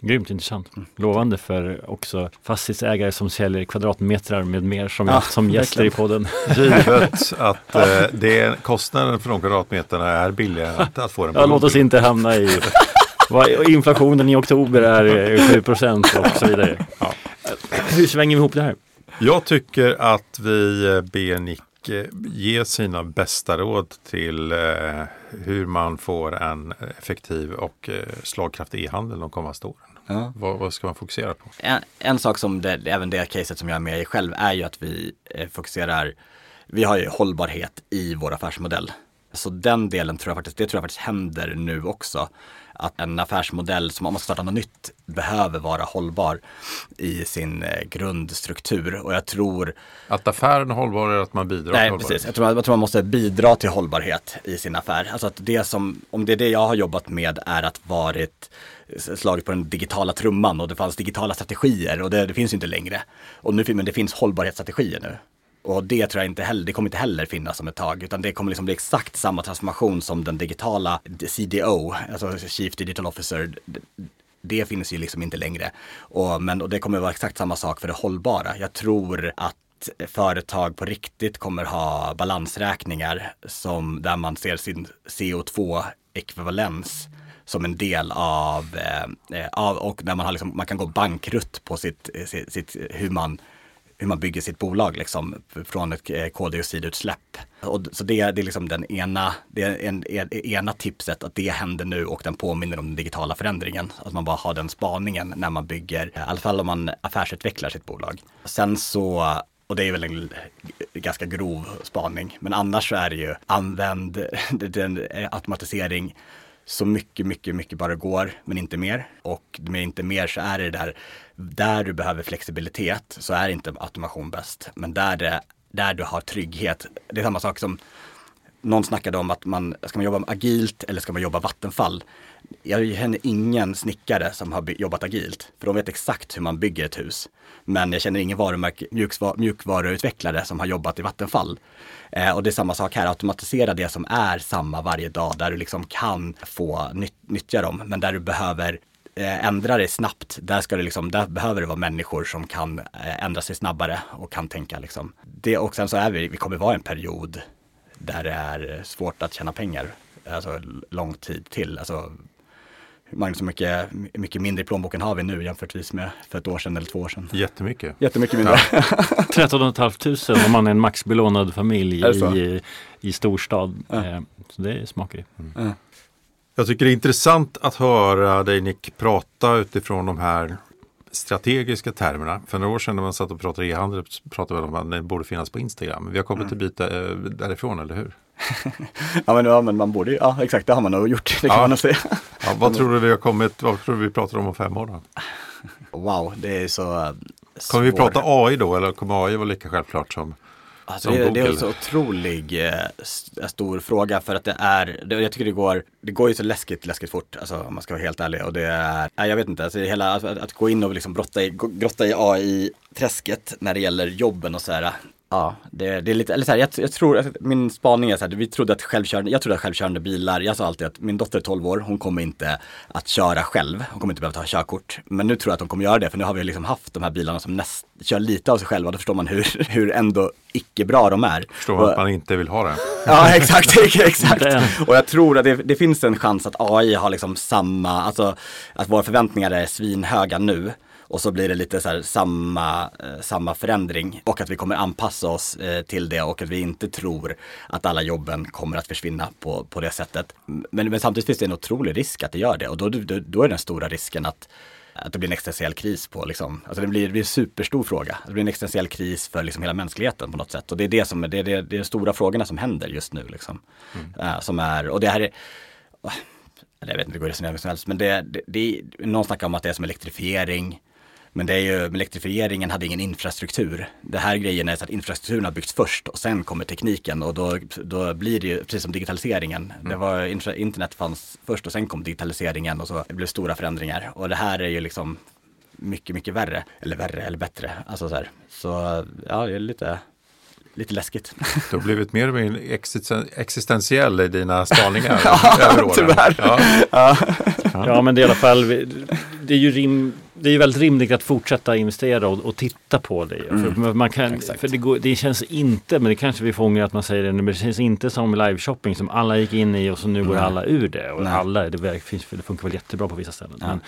Grymt intressant. Lovande för också fastighetsägare som säljer kvadratmetrar med mer som, ja, som gäster i podden. [laughs] Givet att eh, det, kostnaden för de kvadratmeterna är billigare att, att få den. Ja, låt oss inte hamna i [laughs] inflationen i oktober är 7 procent och så vidare. Ja. Hur svänger vi ihop det här? Jag tycker att vi ber Nick eh, ge sina bästa råd till eh, hur man får en effektiv och eh, slagkraftig e-handel de kommande åren. Ja. Vad, vad, ska man fokusera på? En, en sak som det, även det caset som jag är med i själv är ju att vi eh, fokuserar, vi har ju hållbarhet i vår affärsmodell. Så den delen tror jag faktiskt, det tror jag faktiskt händer nu också. Att en affärsmodell som om man ska starta något nytt behöver vara hållbar i sin eh, grundstruktur. Och jag tror... Att affären är hållbar är att man bidrar Nej, till precis. Jag tror, jag tror man måste bidra till hållbarhet i sin affär. Alltså att det som, om det är det jag har jobbat med är att varit slagit på den digitala trumman och det fanns digitala strategier och det, det finns inte längre. Och nu, men det finns hållbarhetsstrategier nu. Och det tror jag inte heller, det kommer inte heller finnas om ett tag, utan det kommer liksom bli exakt samma transformation som den digitala CDO, alltså Chief Digital Officer. Det finns ju liksom inte längre. Och, men, och det kommer vara exakt samma sak för det hållbara. Jag tror att företag på riktigt kommer ha balansräkningar som, där man ser sin CO2-ekvivalens som en del av, eh, av och när man, har liksom, man kan gå bankrutt på sitt, sitt, sitt, hur, man, hur man bygger sitt bolag liksom, från ett eh, koldioxidutsläpp. Och, så det, det är liksom den ena, det är en, en, ena tipset att det händer nu och den påminner om den digitala förändringen. Att man bara har den spaningen när man bygger, i alla fall om man affärsutvecklar sitt bolag. Sen så och det är väl en ganska grov spaning. Men annars så är det ju använd [laughs] den eh, automatisering så mycket, mycket, mycket bara går, men inte mer. Och med inte mer så är det där, där du behöver flexibilitet så är inte automation bäst. Men där, det, där du har trygghet, det är samma sak som någon snackade om att man, ska man jobba agilt eller ska man jobba vattenfall? Jag känner ingen snickare som har jobbat agilt, för de vet exakt hur man bygger ett hus. Men jag känner ingen mjukvaruutvecklare som har jobbat i Vattenfall. Eh, och det är samma sak här, automatisera det som är samma varje dag, där du liksom kan få nytt, nyttja dem, men där du behöver eh, ändra dig snabbt, där, ska det liksom, där behöver det vara människor som kan eh, ändra sig snabbare och kan tänka liksom. Det, och sen så är vi, vi kommer vara en period där det är svårt att tjäna pengar, alltså lång tid till. Alltså, Magnus, hur mycket, mycket mindre i plånboken har vi nu jämfört med för ett år sedan eller två år sedan? Jättemycket. Jättemycket mindre. Ja. [laughs] 13 500 om man är en maxbelånad familj i, i storstad. Ja. Eh, så det smakar ju. Mm. Ja. Jag tycker det är intressant att höra dig Nick prata utifrån de här strategiska termerna. För några år sedan när man satt och pratade e-handel pratade vi om att det borde finnas på Instagram. Vi har kommit mm. en bit därifrån, eller hur? Ja, men, ja, men man borde ju, ja exakt, det har man nog gjort, det kan ja. man nog säga. ja, vad tror du vi har kommit, vad tror du vi pratar om om fem år då? Wow, det är så Kommer vi prata AI då eller kommer AI vara lika självklart som Alltså det, det, är en så otrolig eh, stor fråga för att det är, det, jag tycker det går, det går ju så läskigt, läskigt fort, alltså om man ska vara helt ärlig. Och det är, nej, jag vet inte, alltså hela, att, att, gå in och liksom brotta i, grotta i AI-träsket när det gäller jobben och så här. Ja, det, det är lite, eller så här, jag, jag tror, min spaning är så här, vi trodde att självkörande, jag trodde att självkörande bilar, jag sa alltid att min dotter är 12 år, hon kommer inte att köra själv, hon kommer inte behöva ta körkort. Men nu tror jag att hon kommer göra det, för nu har vi liksom haft de här bilarna som näst, kör lite av sig själva, då förstår man hur, [laughs] hur ändå icke bra de är. Förstår och, att man inte vill ha det. [laughs] Ja, exakt, [laughs] exakt. Och jag tror att det, det finns en chans att AI har liksom samma, alltså att våra förväntningar är svinhöga nu och så blir det lite så samma, eh, samma förändring och att vi kommer anpassa oss eh, till det och att vi inte tror att alla jobben kommer att försvinna på, på det sättet. Men, men samtidigt finns det en otrolig risk att det gör det och då, då, då är den stora risken att att det blir en existentiell kris på liksom, alltså det blir, det blir en superstor fråga. Det blir en existentiell kris för liksom hela mänskligheten på något sätt. Och det är det som är, det, det, det är de stora frågorna som händer just nu liksom. Mm. Uh, som är, och det här är, jag vet inte, det går att resonera som helst, men det, det, det, någon snackar om att det är som elektrifiering. Men det är ju, elektrifieringen hade ingen infrastruktur. Det här grejen är så att infrastrukturen har byggts först och sen kommer tekniken och då, då blir det ju precis som digitaliseringen. Mm. Det var, internet fanns först och sen kom digitaliseringen och så det blev stora förändringar. Och det här är ju liksom mycket, mycket värre. Eller värre eller bättre. Alltså så här. Så ja, det är lite lite läskigt. Du har blivit mer och mer existentiell i dina spaningar [laughs] ja, över åren. Tyvärr. Ja. Ja. ja, men det är i alla fall, det är ju rim, det är väldigt rimligt att fortsätta investera och, och titta på det. Mm. För, man kan, för det, går, det, känns inte, men det kanske vi fångar att man säger det, men det känns inte som live-shopping som alla gick in i och så nu går alla ur det. Och alla, det, finns, det funkar väl jättebra på vissa ställen. Men,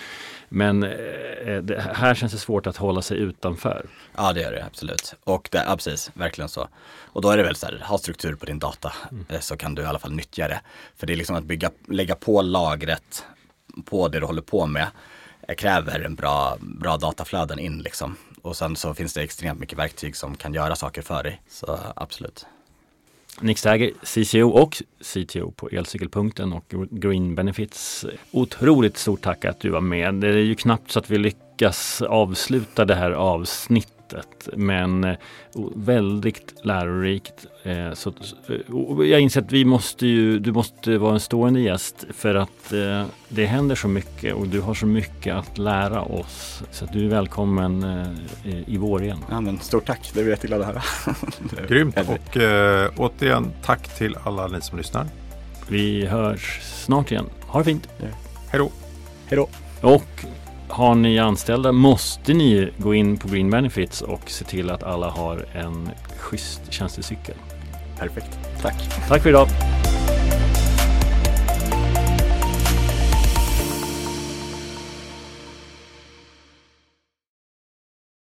men eh, det, här känns det svårt att hålla sig utanför. Ja det gör det absolut. Och det, ja, precis, verkligen så. Och då är det väl så här, ha struktur på din data mm. Eh, så kan du i alla fall nyttja det. För det är liksom att bygga, lägga på lagret på det du håller på med jag kräver en bra, bra dataflöden in liksom. Och sen så finns det extremt mycket verktyg som kan göra saker för dig. Så absolut. Nick Stagger, CCO och CTO på Elcykelpunkten och Green Benefits. Otroligt stort tack att du var med. Det är ju knappt så att vi lyckas avsluta det här avsnittet sättet. Men eh, väldigt lärorikt. Eh, så, jag inser att vi måste ju, du måste vara en stående gäst för att eh, det händer så mycket och du har så mycket att lära oss. Så du är välkommen i vår igen. Ja, men stort tack, det är vi jätteglada att höra. Grymt och äh, återigen tack till alla ni som lyssnar. Vi hörs snart igen. Ha det fint. Hej då. Hej då. Och har ni anställda måste ni gå in på Green Benefits och se till att alla har en schysst tjänstecykel. Perfekt. Tack. Tack för idag.